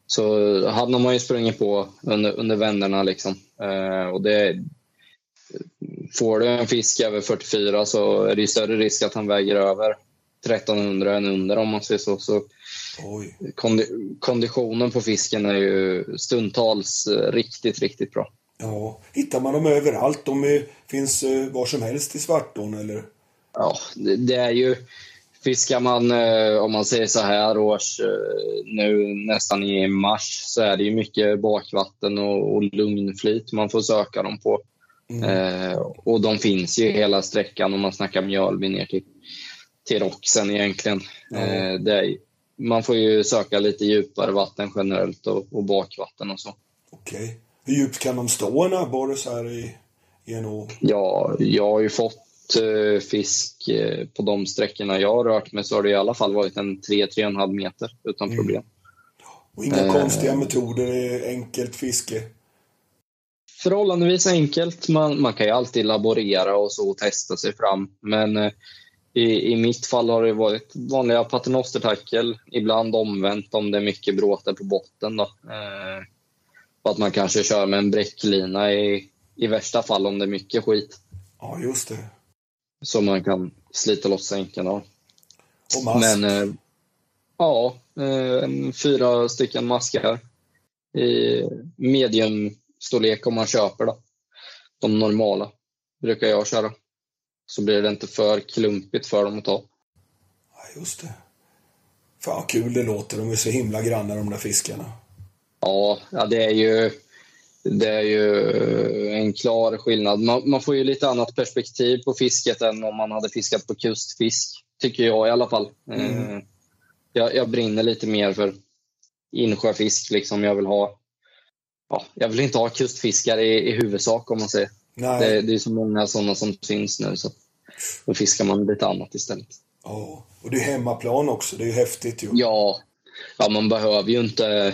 Så han har man ju sprungit på under, under vänderna. Liksom. Eh, och det, får du en fisk över 44 så är det ju större risk att han väger över 1300 än under om man säger så. så kondi, konditionen på fisken är ju stundtals eh, riktigt, riktigt bra. Ja. Hittar man dem överallt? De är, finns eh, var som helst i Svartån eller? Ja, det, det är ju... Fiskar man, eh, om man säger så här års, nu nästan i mars, så är det ju mycket bakvatten och, och lugnflyt man får söka dem på. Eh, och de finns ju hela sträckan om man snackar Mjölby ner till, till Roxen egentligen. Det är, man får ju söka lite djupare vatten generellt och, och bakvatten och så. Okej. Hur djupt kan de stå en abborre så här i, i en å? Ja, jag har ju fått eh, fisk eh, på de sträckorna jag har rört mig så har det i alla fall varit en 3-3,5 meter utan problem. Och inga Eh. konstiga metoder, enkelt fiske. Förhållandevis enkelt. Man, man kan ju alltid laborera och så och testa sig fram. Men eh, i, i mitt fall har det varit vanliga paternostertackel, ibland omvänt om det är mycket bråte på botten. Då. Eh, att man kanske kör med en bräcklina i, i värsta fall om det är mycket skit. Ja, just det. Så man kan slita loss sänken av. Och mask. Men eh, ja, eh, fyra stycken maskar i mediumstorlek om man köper då. De normala brukar jag köra. Så blir det inte för klumpigt för dem att ta. Ja, just det. Fan vad kul det låter. De är så himla grannar de där fiskarna. Ja, ja det är ju det är ju en klar skillnad. Man, man får ju lite annat perspektiv på fisket än om man hade fiskat på kustfisk, tycker jag i alla fall. Eh, jag, jag brinner lite mer för insjöfisk. Liksom. Jag, vill ha, ja, jag vill inte ha kustfiskare i, i huvudsak, om man säger. Nej. Det, det är så många sådana som syns nu, så då fiskar man lite annat istället. Ja. Och det är hemmaplan också. Det är ju häftigt ju. Ja, ja man behöver ju inte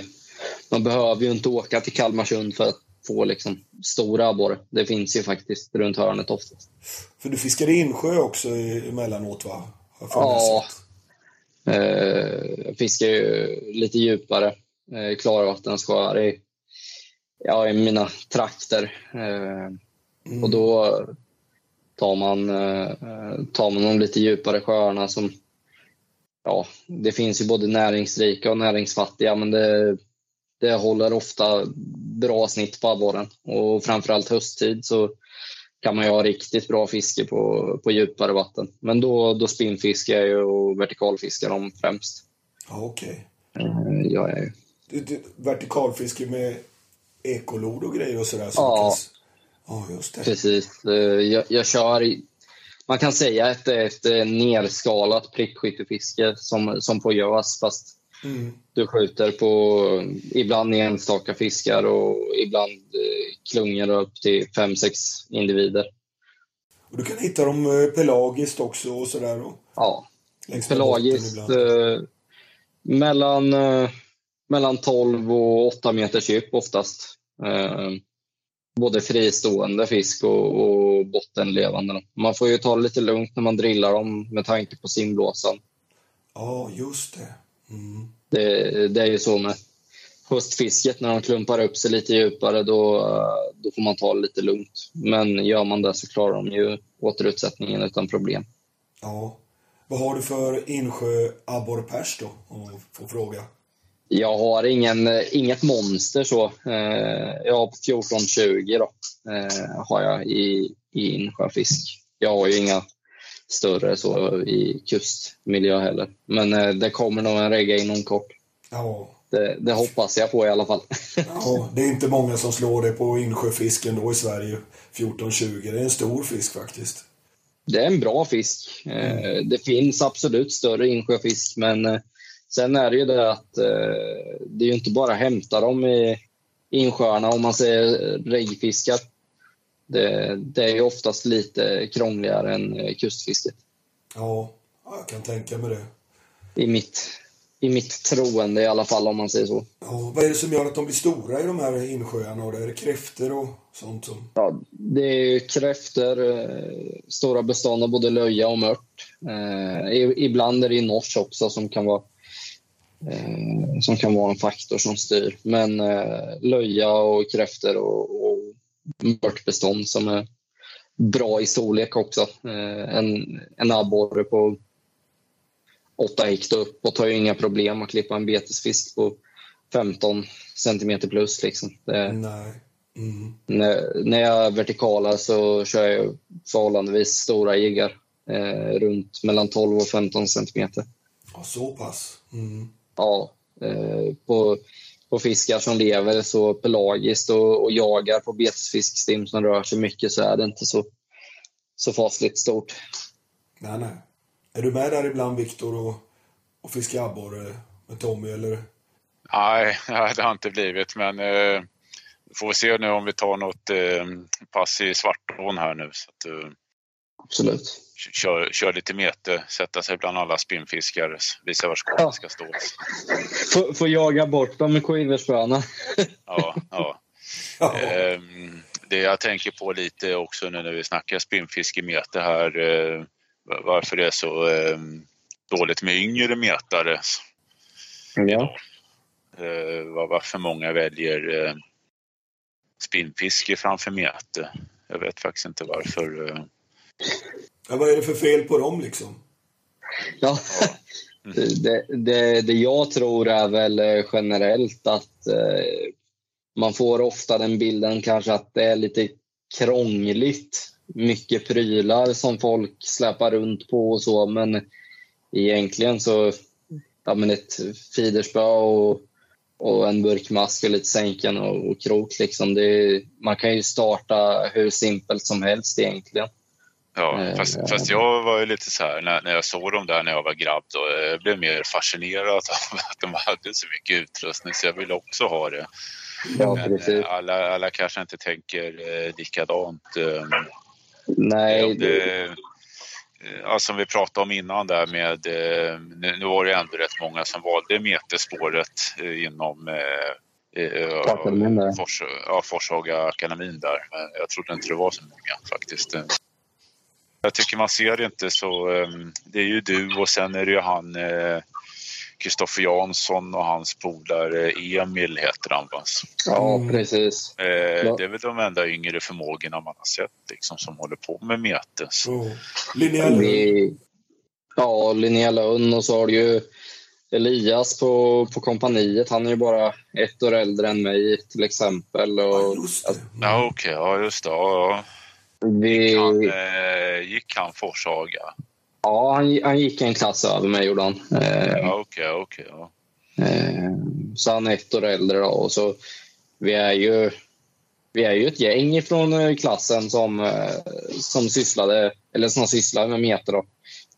man behöver ju inte åka till Kalmarsund för att få liksom stora abborre. Det finns ju faktiskt runt hörnet oftast. För du fiskar i insjö också emellanåt va? Ja. Eh, jag fiskar ju lite djupare eh, klarvattensjöar i, ja, i mina trakter. Eh, Och då tar man, eh, tar man de lite djupare sjöarna som ja, det finns ju både näringsrika och näringsfattiga men det, det håller ofta bra snitt på abborren. Och framförallt hösttid så kan man ju ha riktigt bra fiske på, på djupare vatten. Men då, då spinnfiskar jag ju och vertikalfiskar dem främst. Okej. Eh, Jag är, Du, du, vertikalfiske med ekolod och grejer och sådär. Så Ja. Ja, just det. Precis. Eh, Jag, jag kör, man kan säga ett, ett eh, nerskalat prickskyttefiske som, som får göras fast Mm. du skjuter på ibland enstaka fiskar och ibland eh, klungor upp till fem sex individer. Och du kan hitta dem pelagiskt också och sådär. Och Ja, pelagiskt eh, mellan, eh, mellan 12 och 8 meters djup oftast. Eh, både fristående fisk och, och bottenlevande. Man får ju ta det lite lugnt när man drillar dem med tanke på simblåsan. Ja, just det. Mm. Det, det är ju så med höstfisket, när de klumpar upp sig lite djupare då, då får man ta det lite lugnt. Men gör man det så klarar de ju återutsättningen utan problem. Ja. Vad har du för insjö abborrpärs då? Om jag får fråga. Jag har ingen, eh, inget monster så. Eh, jag har 14-20 då, eh, har jag i, i insjöfisk. Jag har ju inga större så i kustmiljö heller. Men det kommer nog en regga inom kort. Ja. Det, det hoppas jag på i alla fall. ja. Det är inte många som slår det på insjöfisken då i Sverige. 14-20. Det är en stor fisk faktiskt. Det är en bra fisk. Eh, Det finns absolut större insjöfisk, men sen är det ju det att eh, det är ju inte bara att hämta dem i insjöarna om man säger reggfiskar. Det, det är ju oftast lite krångligare än eh, kustfisket Ja. ja, jag kan tänka mig det. i mitt, i mitt troende i alla fall om man säger så. Ja, vad är det som gör att de blir stora i de här insjöarna? Är det kräftor och sånt som... Ja, det är kräftor, eh, stora bestånd av både löja och mört. Eh, ibland är det nors också som kan vara eh, som kan vara en faktor som styr. Men eh, löja och kräftor och, och mörtbestånd som är bra i storlek också. Eh, en, en abborre på 8 hektar uppåt har ju inga problem att klippa en betesfisk på 15 centimeter plus. Liksom. Det, Nej. Mm. när, när jag vertikalar så kör jag förhållandevis stora jiggar. Eh, runt mellan 12 och 15 centimeter. Ja, så pass. Mm. Ja, eh, på, på fiskar som lever så pelagiskt och, och jagar på betesfiskstim som rör sig mycket så är det inte så, så fasligt stort. Nej, nej. Är du med där ibland, Viktor, och, och fiskar abborre med Tommy, eller? Nej, nej, det har inte blivit, men eh, får vi se nu om vi tar något eh, pass i Svartån här nu. Så att, eh, Absolut. Kör, kör lite mete, sätta sig bland alla spinnfiskar, visa var skålen Ja. ska stå. Få, få jaga bort dem med quiverspöna. Ja, ja. [LAUGHS] Ja. Ehm, det jag tänker på lite också nu när vi snackar spinnfiskemete här, eh, varför det är så ehm, dåligt med yngre metare. Ja. Eh, var- varför många väljer eh, spinnfiske framför mete. Jag vet faktiskt inte varför. Ja. Vad är det för fel på dem, liksom? Ja. Det, det, det jag tror är väl eh, generellt att eh, man får ofta den bilden kanske att det är lite krångligt. Mycket prylar som folk släpar runt på och så men egentligen så ja, men ett fiderspö och, och en burkmask och lite sänken och, och krok. Liksom. Det är, man kan ju starta hur simpelt som helst egentligen ja, Eh, fast, fast jag var ju lite så här när, när jag såg dem där när jag var grabb då, eh, jag blev mer fascinerad av att de hade så mycket utrustning så jag ville också ha det. Ja, Men precis. eh, alla, alla kanske inte tänker eh, likadant. Eh, Nej, det, eh, ja, som vi pratade om innan där med, eh, nu, nu var det ändå rätt många som valde metespåret inom eh, eh, Akademin där. Fors, ja, Forshaga akademin där. Men jag trodde inte det var så många faktiskt. Jag tycker man ser inte så, eh, det är ju du och sen är det ju han eh, Kristoffer Jansson och hans polare Emil heter han va? Ja, Mm. precis. Eh, Ja. Det är väl de enda yngre förmågorna man har sett liksom, som håller på med mete. Så, Oh. Linnea Lund. Vi, ja, Linnea Lönn och så har du ju Elias på, på kompaniet. Han är ju bara ett år äldre än mig till exempel. Ja, Och, just det. Ja, okej. Ja, just det. Ja, vi, ja. Han, eh, gick han Forshaga? ja, han, han gick en klass över mig gjorde han. Eh, Ja, okej, okej. ja. Eh, Så han är ett år äldre. Då, och så vi, är ju, vi är ju ett gäng från eh, klassen som, eh, som sysslade eller som sysslar med meter. Då.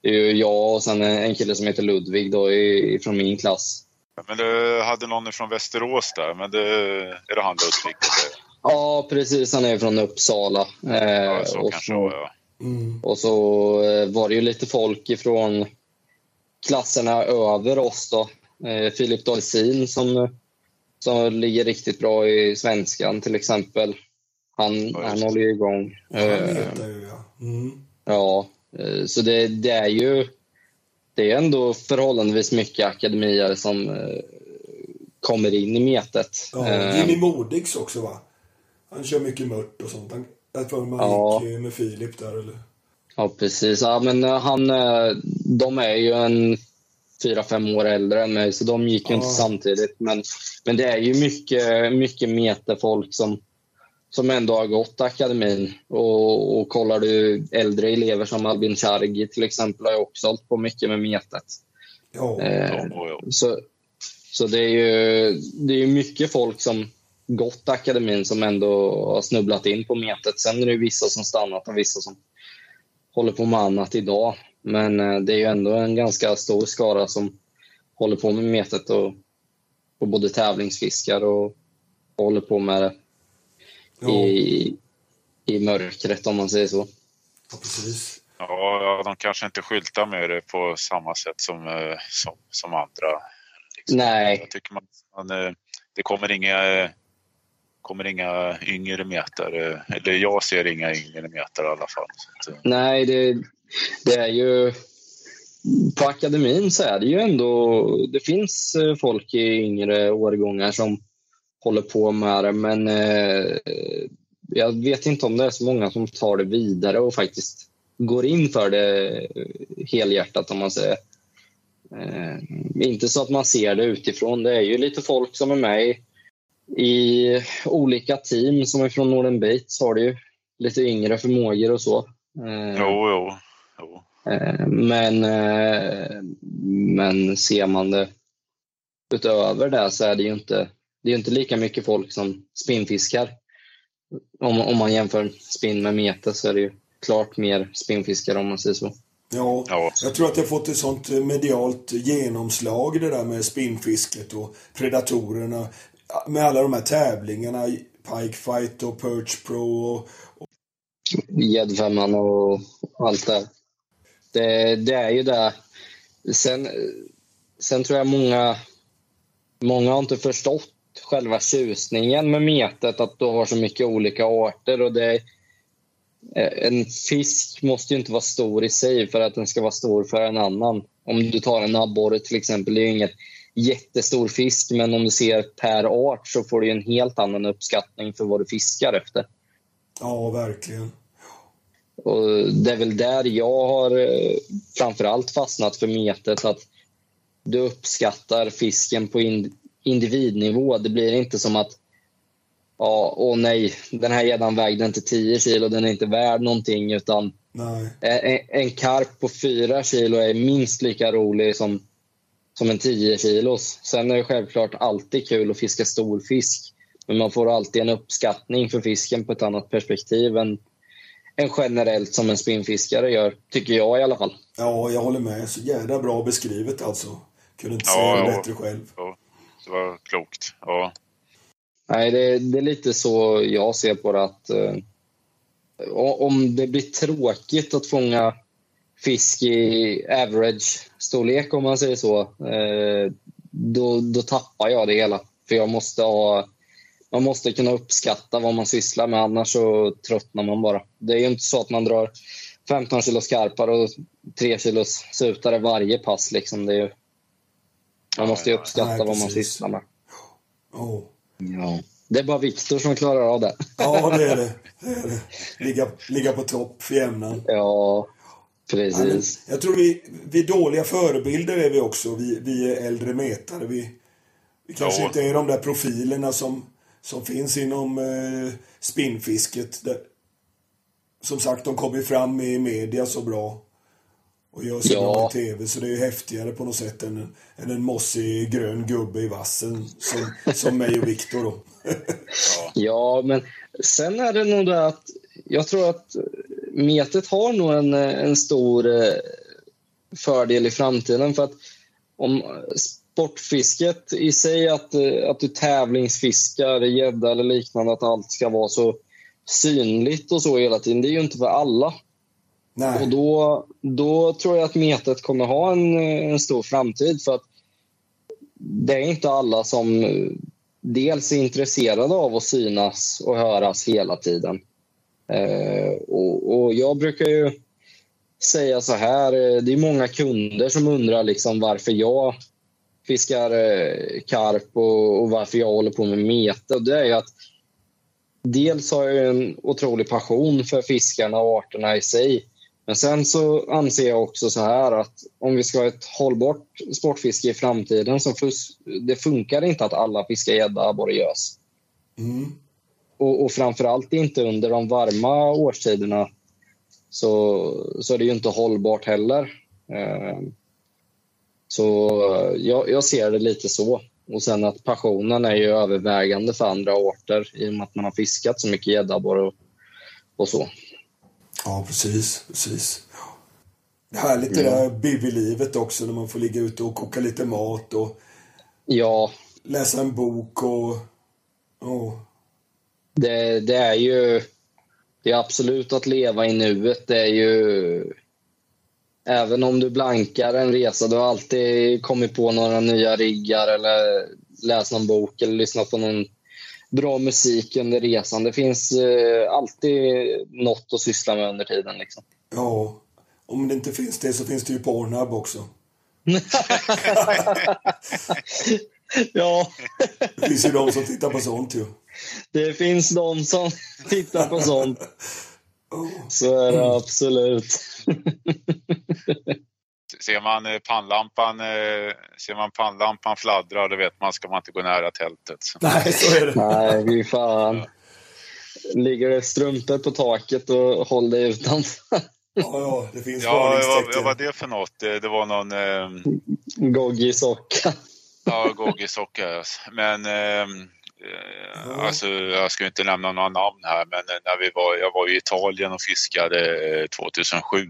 Det är ju jag och sen en kille som heter Ludvig då, från min klass. Men du hade någon från Västerås där, men det, är det han Ludvig? Ja, precis. Han är från Uppsala. Eh, Ja, så och, kanske det var, ja. Mm. och så eh, var det ju lite folk ifrån klasserna över oss. Då. Eh, Filip Dolsin som, som ligger riktigt bra i svenskan till exempel. Han, just han håller ju igång. Han Eh, jag ju, ja. Mm. ja, eh, så det, det är ju det är ändå förhållandevis mycket akademier som eh, kommer in i metet. Ja, Eh, Jimmy Modigs också, va? Han kör mycket mört och sånt. Han, jag tror man Ja. gick med Filip där, eller? Ja, precis. Ja, men eh, han, eh, de är ju en fyra, fem år äldre än mig, så de gick ju Ja. inte samtidigt. Men, men det är ju mycket, mycket meterfolk som, som ändå har gått akademin. Och, och kollar du äldre elever som Albin Chargi till exempel har ju också hållit på mycket med metet. Ja. Eh, Ja, ja. så så det, är ju, det är ju mycket folk som gått akademin som ändå har snubblat in på metet. Sen är det ju vissa som stannat och vissa som håller på med annat idag. Men eh, det är ju ändå en ganska stor skara som håller på med metet och, och både tävlingsfiskar och, och håller på med det i, i mörkret om man säger så. ja, precis. Ja, de kanske inte skyltar med det på samma sätt som, eh, som, som andra Liksom. Nej. Jag tycker man, man, eh, det kommer inga, kommer inga yngre metare, eller jag ser inga yngre metare i alla fall. Så eh. Nej, det, det är ju... På akademin så är det ju ändå... Det finns eh, folk i yngre årgångar som håller på med det, men eh, jag vet inte om det är så många som tar det vidare och faktiskt går in för det eh, helhjärtat, om man säger. Eh, inte så att man ser det utifrån. Det är ju lite folk som är med i, i olika team, som är från Norden Bates har det ju lite yngre förmågor och så. Eh, jo, jo, jo. Eh, Men, eh, men ser man det utöver det så är det ju inte, det är inte lika mycket folk som spinnfiskar. Om, om man jämför spinn med mete så är det ju klart mer spinnfiskare om man säger så. Ja, Ja. jag tror att det har fått ett sånt medialt genomslag det där med spinnfisket och predatorerna. Med alla de här tävlingarna, Pike Fight och Perch Pro och Gäddfemman och allt det. det. Det är ju det. Sen, sen tror jag många, många har inte förstått själva tjusningen med metet, att du har så mycket olika arter. Och det, eh, en fisk måste ju inte vara stor i sig för att den ska vara stor för en annan. Om du tar en abborre till exempel, det är ju inget jättestor fisk, men om du ser per art så får du en helt annan uppskattning för vad du fiskar efter. ja, verkligen. Och det är väl där jag har eh, framförallt fastnat för metet. Att du uppskattar fisken på in, individnivå. Det blir inte som att ja, åh nej, den här gäddan vägde inte 10 kilo, den är inte värd någonting. Utan Nej. en, en karp på 4 kilo är minst lika rolig som, som en 10 kilos. Sen är det självklart alltid kul att fiska stor fisk. Men man får alltid en uppskattning för fisken på ett annat perspektiv än, än generellt som en spinnfiskare gör, tycker jag i alla fall. Ja, jag håller med. Så jävla bra beskrivet alltså. Kunde inte Ja, säga det ja. bättre själv. Ja, det var klokt. Ja, Nej, det, det är lite så jag ser på det. att eh, Om det blir tråkigt att fånga fisk i average-storlek, om man säger så, eh, då, då tappar jag det hela. För jag måste ha, man måste kunna uppskatta vad man sysslar med, annars så tröttnar man bara. Det är ju inte så att man drar 15 kilo skarpar och 3 kilos sutare varje pass. Liksom. Det är ju, man måste ju uppskatta Nej, vad man sysslar med. Ja. Ja. Det är bara Viktor som klarar av det. ja, det är det. det, är det. Ligga, ligga på topp för jämnan. Ja, Ja, precis. Jag tror vi, vi är dåliga förebilder är vi också. Vi, vi är äldre metare. Vi, vi kanske Ja. inte är de där profilerna som, som finns inom eh, spinnfisket. Där, som sagt, de kommer ju fram i media så bra. Och gör så Ja. bra i TV, så det är ju häftigare på något sätt än en, än en mossig grön gubbe i vassen som, som mig och Viktor då. [LAUGHS] Ja, men sen är det nog det att jag tror att metet har nog en, en stor eh, fördel i framtiden. För att om sportfisket i sig, att, eh, att du tävlingsfiskar gädda eller liknande, att allt ska vara så synligt och så hela tiden, det är ju inte för alla. Nej. Och då, då tror jag att metet kommer ha en, en stor framtid. För att det är inte alla som eh, dels är intresserade av att synas och höras hela tiden. Eh, och, och jag brukar ju säga så här, eh, det är många kunder som undrar liksom varför jag fiskar eh, karp och, och varför jag håller på med mete. Och det är ju att dels har jag en otrolig passion för fiskarna och arterna i sig. Men sen så anser jag också så här att om vi ska ha ett hållbart sportfiske i framtiden så det funkar inte att alla fiskar gädda, abborre, gös. Mm. Och, och framförallt inte under de varma årstiderna så, så är det ju inte hållbart heller. Eh, Så jag, jag ser det lite så. Och sen att passionen är ju övervägande för andra arter i och med att man har fiskat så mycket gädda, abborre och, och så. Ja, precis. precis. Härligt det där bivilivet också när man får ligga ute och koka lite mat och Ja, läsa en bok och... Ja, det, det är ju det är absolut att leva i nuet. Det är ju även om du blankar en resa, du har alltid kommit på några nya riggar eller läst någon bok eller lyssnat på någon bra musik under resan. Det finns eh, alltid något att syssla med under tiden. Liksom. Ja. Om det inte finns det så finns det ju Pornhub också. [LAUGHS] ja, Det finns ju de som tittar på sånt ju. Det finns de som [LAUGHS] tittar på sånt. Oh. Så är det absolut. [LAUGHS] Ser man eh, pannlampan, eh, ser man pannlampan fladdra då vet man ska man inte gå nära tältet. [LAUGHS] Nej, så är det. Nej, fy fan. Ligger det strumpor på taket och håll dig utanför. Ja, ja, det finns Ja, vad, var det för något? Det, det var någon eh, Goggi socka. ja, goggisocka. Men eh, eh, alltså, jag ska inte nämna några namn här, men eh, när vi var, jag var i Italien och fiskade eh, 2007.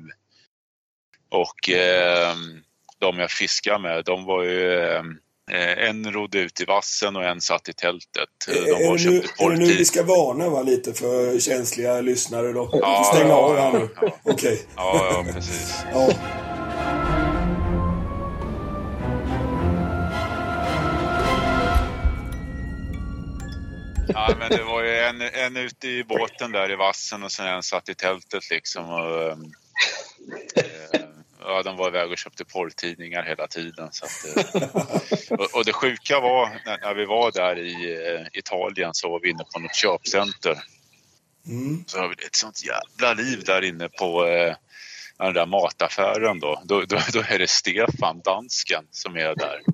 Och eh, de jag fiskade med, de var ju eh, en rodde ut i vassen och en satt i tältet. De Är, var är, och det nu, är det nu vi ska varna va, lite för känsliga lyssnare då? Ja, Stäng ja, av här ja, nu. ja. Okej. Ja, ja, precis. Ja. Ja, men det var ju en, en ute i båten där i vassen och sen en satt i tältet liksom. Och, ehm, eh, ja, de var iväg och köpte porrtidningar hela tiden. Så att, eh, och, och det sjuka var när, när vi var där i eh, Italien så var vi inne på något köpcenter. Mm. Så har vi ett sånt jävla liv där inne på eh, den där mataffären då. Då, då. då är det Stefan, dansken, som är där. [LAUGHS]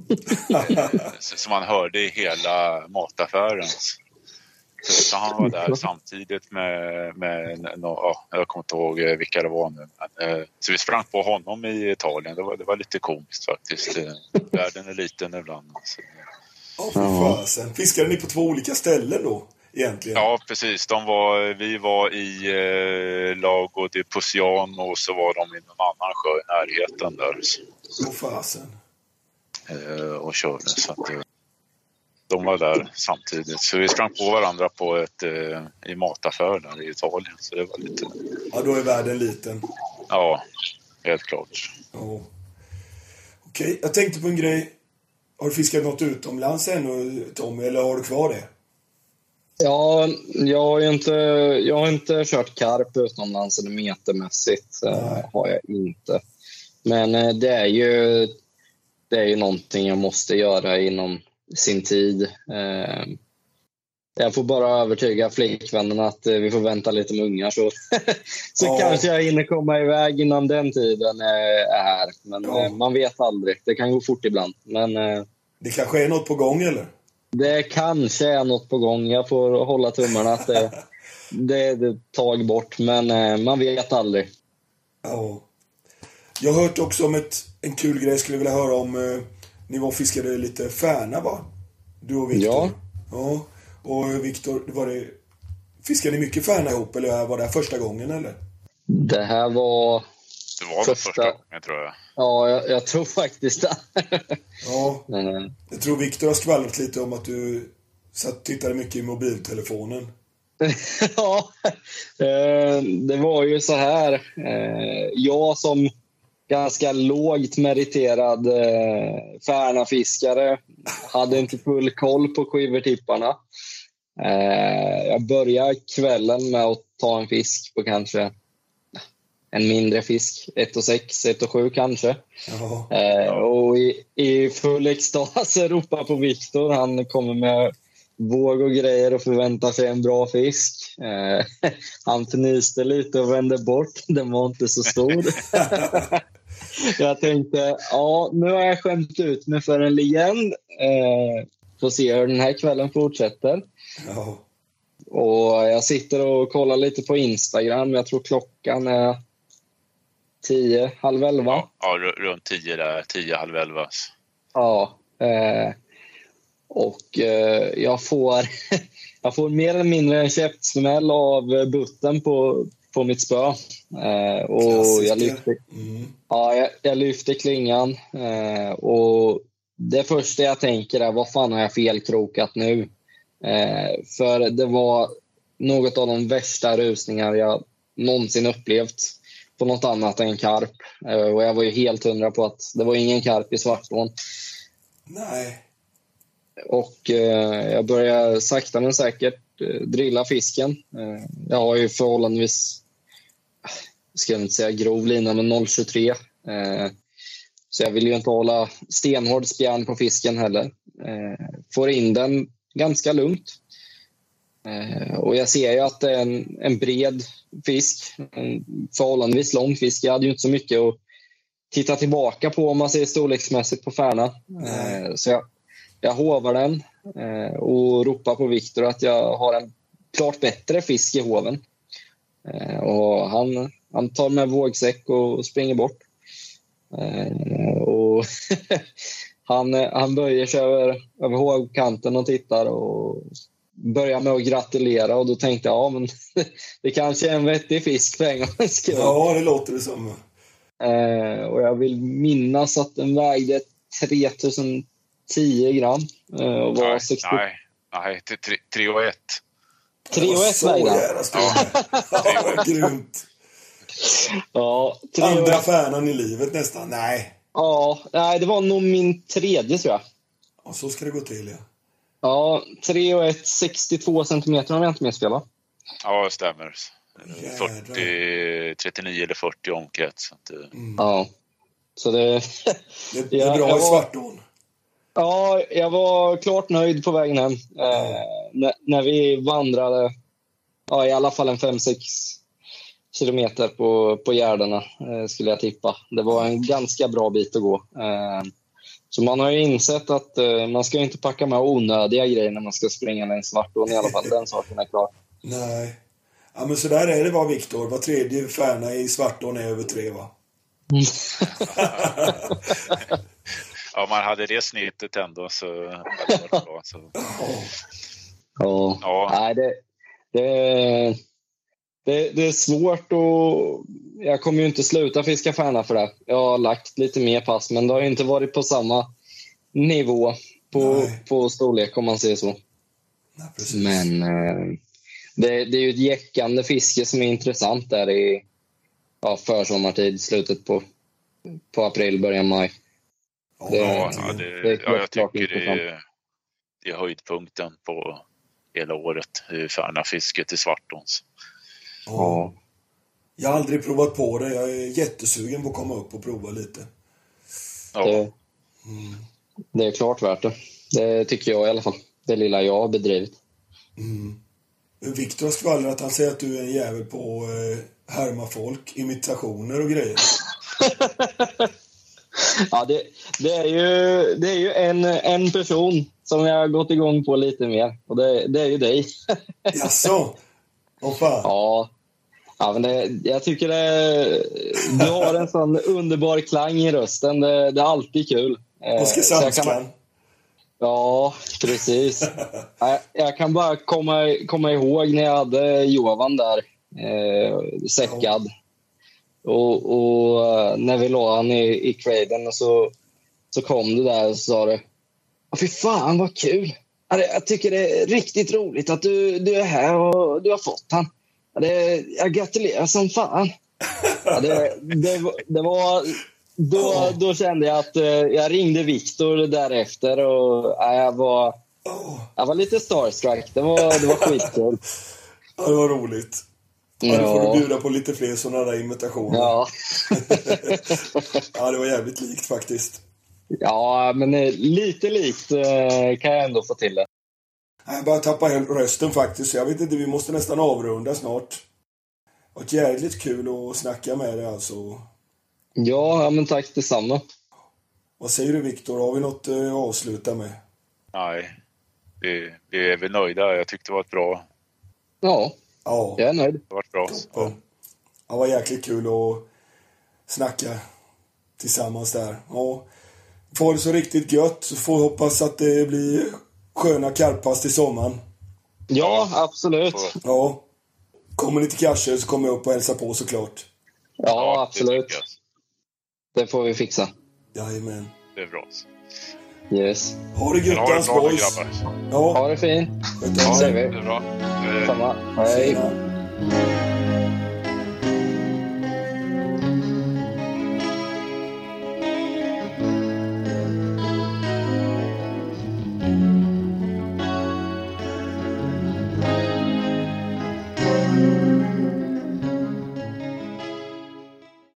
Eh, Som man hörde i hela mataffären. Så, så han var där samtidigt med, med ja, jag kommer inte ihåg eh, vilka det var nu. Eh, så vi sprang på honom i Italien. Det var, det var lite komiskt faktiskt. Eh, Världen är liten ibland. Ja, fy fasen. Fiskade ni på två olika ställen då? Egentligen? Ja, precis. De var, vi var i eh, Lago di Posiano och så var de i någon annan sjö i närheten där Åh fasen. eh, och körde. Så att, de var där samtidigt. Så vi sprang på varandra på ett, eh, i mataffär där i Italien. Så det var lite, Ja, då är världen liten. ja, helt klart. Ja. Okej, jag tänkte på en grej. Har du fiskat något utomlands ännu, Tommy? Eller har du kvar det? Ja, jag har ju inte, jag har inte kört karp utomlands eller metermässigt. eh, Nej. har jag inte. Men eh, det är ju det är ju någonting jag måste göra inom sin tid. Eh, Jag får bara övertyga flickvännen att eh, vi får vänta lite med ungar så, [LAUGHS] så Ja. kanske jag hinner komma iväg innan den tiden eh, är här. Men Ja. man vet aldrig. Det kan gå fort ibland. Men Det kanske är något på gång, eller? det kanske är något på gång. Jag får hålla tummarna att det, [LAUGHS] det är ett tag bort, men man vet aldrig. Ja. Jag har hört också om ett, en kul grej skulle vilja höra om. Ni var och fiskade lite färna, va? Du och Viktor. Ja. Ja. Och Viktor, var det... Fiskade ni mycket färna ihop, eller var det här första gången, eller? Det här var... Det var Första- första gången tror jag. Ja, jag, jag tror faktiskt det. Ja. [LAUGHS] Men, eh, Jag tror Viktor har skvallrat lite om att du satt tittade mycket i mobiltelefonen. [LAUGHS] ja, eh, det var ju så här. Eh, jag som ganska lågt meriterad eh, Färnafiskare hade inte full koll på skivertipparna. Eh, jag började kvällen med att ta en fisk på kanske en mindre fisk. 1 och 6, 1 och 7 kanske. Ja. Eh, och i, i full extas ropar på Viktor. Han kommer med våg och grejer och förväntar sig en bra fisk. Eh, [LAUGHS] han fnyste lite och vände bort. Den var inte så stor. [LAUGHS] [LAUGHS] jag tänkte, ja, nu har jag skämt ut mig för en legend. Eh, får se hur den här kvällen fortsätter. Ja. Och jag sitter och kollar lite på Instagram. Jag tror klockan är tio, halv elva. Ja, ja, ru- runt tio där, tio, halv elva. Ja. Eh, och eh, jag, får, [LAUGHS] jag får mer eller mindre en käftsmäll av butten på, på mitt spö. Eh, och jag lyfter, Mm. ja, jag, jag lyfter klingan. Eh, och det första jag tänker är, vad fan har jag felkrokat nu? Eh, för det var något av de värsta rusningar jag någonsin upplevt. på något annat än karp. Eh, och jag var ju helt hundra på att det var ingen karp i Svartån. Nej. Och eh, jag började sakta men säkert eh, drilla fisken. Jag har ju förhållandevis, ska inte säga grov lina, men 0,23. Eh, så jag vill ju inte hålla stenhård spjärn på fisken heller. Eh, får in den ganska lugnt. Eh, och jag ser ju att det är en, en bred fisk, en förhållandevis lång fisk. Jag hade ju inte så mycket att titta tillbaka på om man ser storleksmässigt på Färna. Eh, så jag, jag hovar den eh, och ropar på Viktor att jag har en klart bättre fisk i hoven. Eh, och han, han tar med vågsäck och springer bort. Eh, och [LAUGHS] han, han böjer sig över, över hovkanten och tittar och börjar med att gratulera och då tänkte jag ja, men [LAUGHS] det kanske är en vettig fisk för en gångs skull. Ja, det låter det som. Eh, och jag vill minnas att den vägde 3010 gram. Eh, och var Nej, 60... nej, nej, till tre- tre och ett. 3 och 1 Så vägde stor. [LAUGHS] Ja, grymt. Ja, 3 och Andra 1. stjärnan i livet nästan. Nej. Ja, nej, det var nog min tredje tror jag. Ja, så ska det gå till, ja. Ja, 3 och 1, 62 centimeter om jag inte minns fel va? Ja, det stämmer. Jädrar. 40, 39 eller 40 omkrets. Så att, eh, Ja. Så det... Det, är [LAUGHS] bra jag i var- Svartån. Ja, jag var klart nöjd på vägen hem. Eh, när, när vi vandrade ja, i alla fall en 5-6 kilometer på, på Gärdena, eh, skulle jag tippa. Det var en ganska bra bit att gå. Eh, så man har ju insett att eh, man ska inte packa med onödiga grejer när man ska springa längs Svartån i alla fall. Den saken är klar. Nej. Ja, men så där är det va, Viktor. Var tredje stjärna i Svartån är över tre, va? [LAUGHS] ja, om man hade det snittet ändå så hade det varit bra. Så, Ja. ja, Nej, det, det, det, det är svårt och jag kommer ju inte sluta fiska färna för det. Jag har lagt lite mer pass, men det har ju inte varit på samma nivå på, Nej. på storlek om man säger så. Nej. Men eh, det, det är ju ett jäckande fiske som är intressant där i ja, försommartid, slutet på, på april, början maj. Ja, det- ja, det det, är ja, jag tycker det är, det är höjdpunkten på hela året. Färnafisket i Svartåns. Ja. Jag har aldrig provat på det. Jag är jättesugen på att komma upp och prova lite. Ja, Det, det är klart värt det. Det tycker jag i alla fall. Det lilla jag har bedrivit. Viktor har skvallrat att han säger att du är en jävel på eh, härma folk, imitationer och grejer. [LAUGHS] Ja, det, det, är ju, det är ju en, en person som jag har gått igång på lite mer. Och det, det är ju dig. [LAUGHS] Jaså? Åh fan. Ja, ja men det, jag tycker det, du har en sån underbar klang i rösten. Det, det är alltid kul. Eh, kan- Oskarshamnskan. Ja, precis. [LAUGHS] jag, jag kan bara komma, komma ihåg när jag hade Jovan där, eh, säckad. Och, och eh, när vi la han i, i craden och så, så kom du där och sa du "Åh, Fy fan vad kul! Jag tycker det är riktigt roligt att du, du är här och du har fått han. Det, jag gratulerar som fan. Ja, det, det, var- det var, då, då kände jag att eh, jag ringde Viktor därefter och ja, jag, var, jag var lite starstruck. Det var, det var skitkul. ja, det var roligt. Ja, då får du bjuda på lite fler sådana där imitationer. Ja. [LAUGHS] ja, det var jävligt likt faktiskt. ja, men eh, lite likt eh, kan jag ändå få till det. Jag börjar tappa helt rösten faktiskt. så Jag vet inte, vi måste nästan avrunda snart. Det var ett jävligt kul att snacka med dig alltså. Ja, ja men tack detsamma. Vad säger du Viktor? Har vi något eh, att avsluta med? nej, vi, vi är väl nöjda. Jag tyckte det var ett bra. Ja, Ja, jag är nöjd. Det var bra. Ja. det var jäkligt kul att snacka tillsammans där. Ja, får det så riktigt gött så får hoppas att det blir sköna karppass till sommaren. Ja, absolut. Ja. Kommer ni till Karsö så kommer jag upp och hälsa på såklart. Ja, absolut. Det får vi fixa. Jajamän. Det är bra. Yes. Ha det Men gött nu boys. Ja, Ha det fint. Ja, det är bra. Samma. Hej.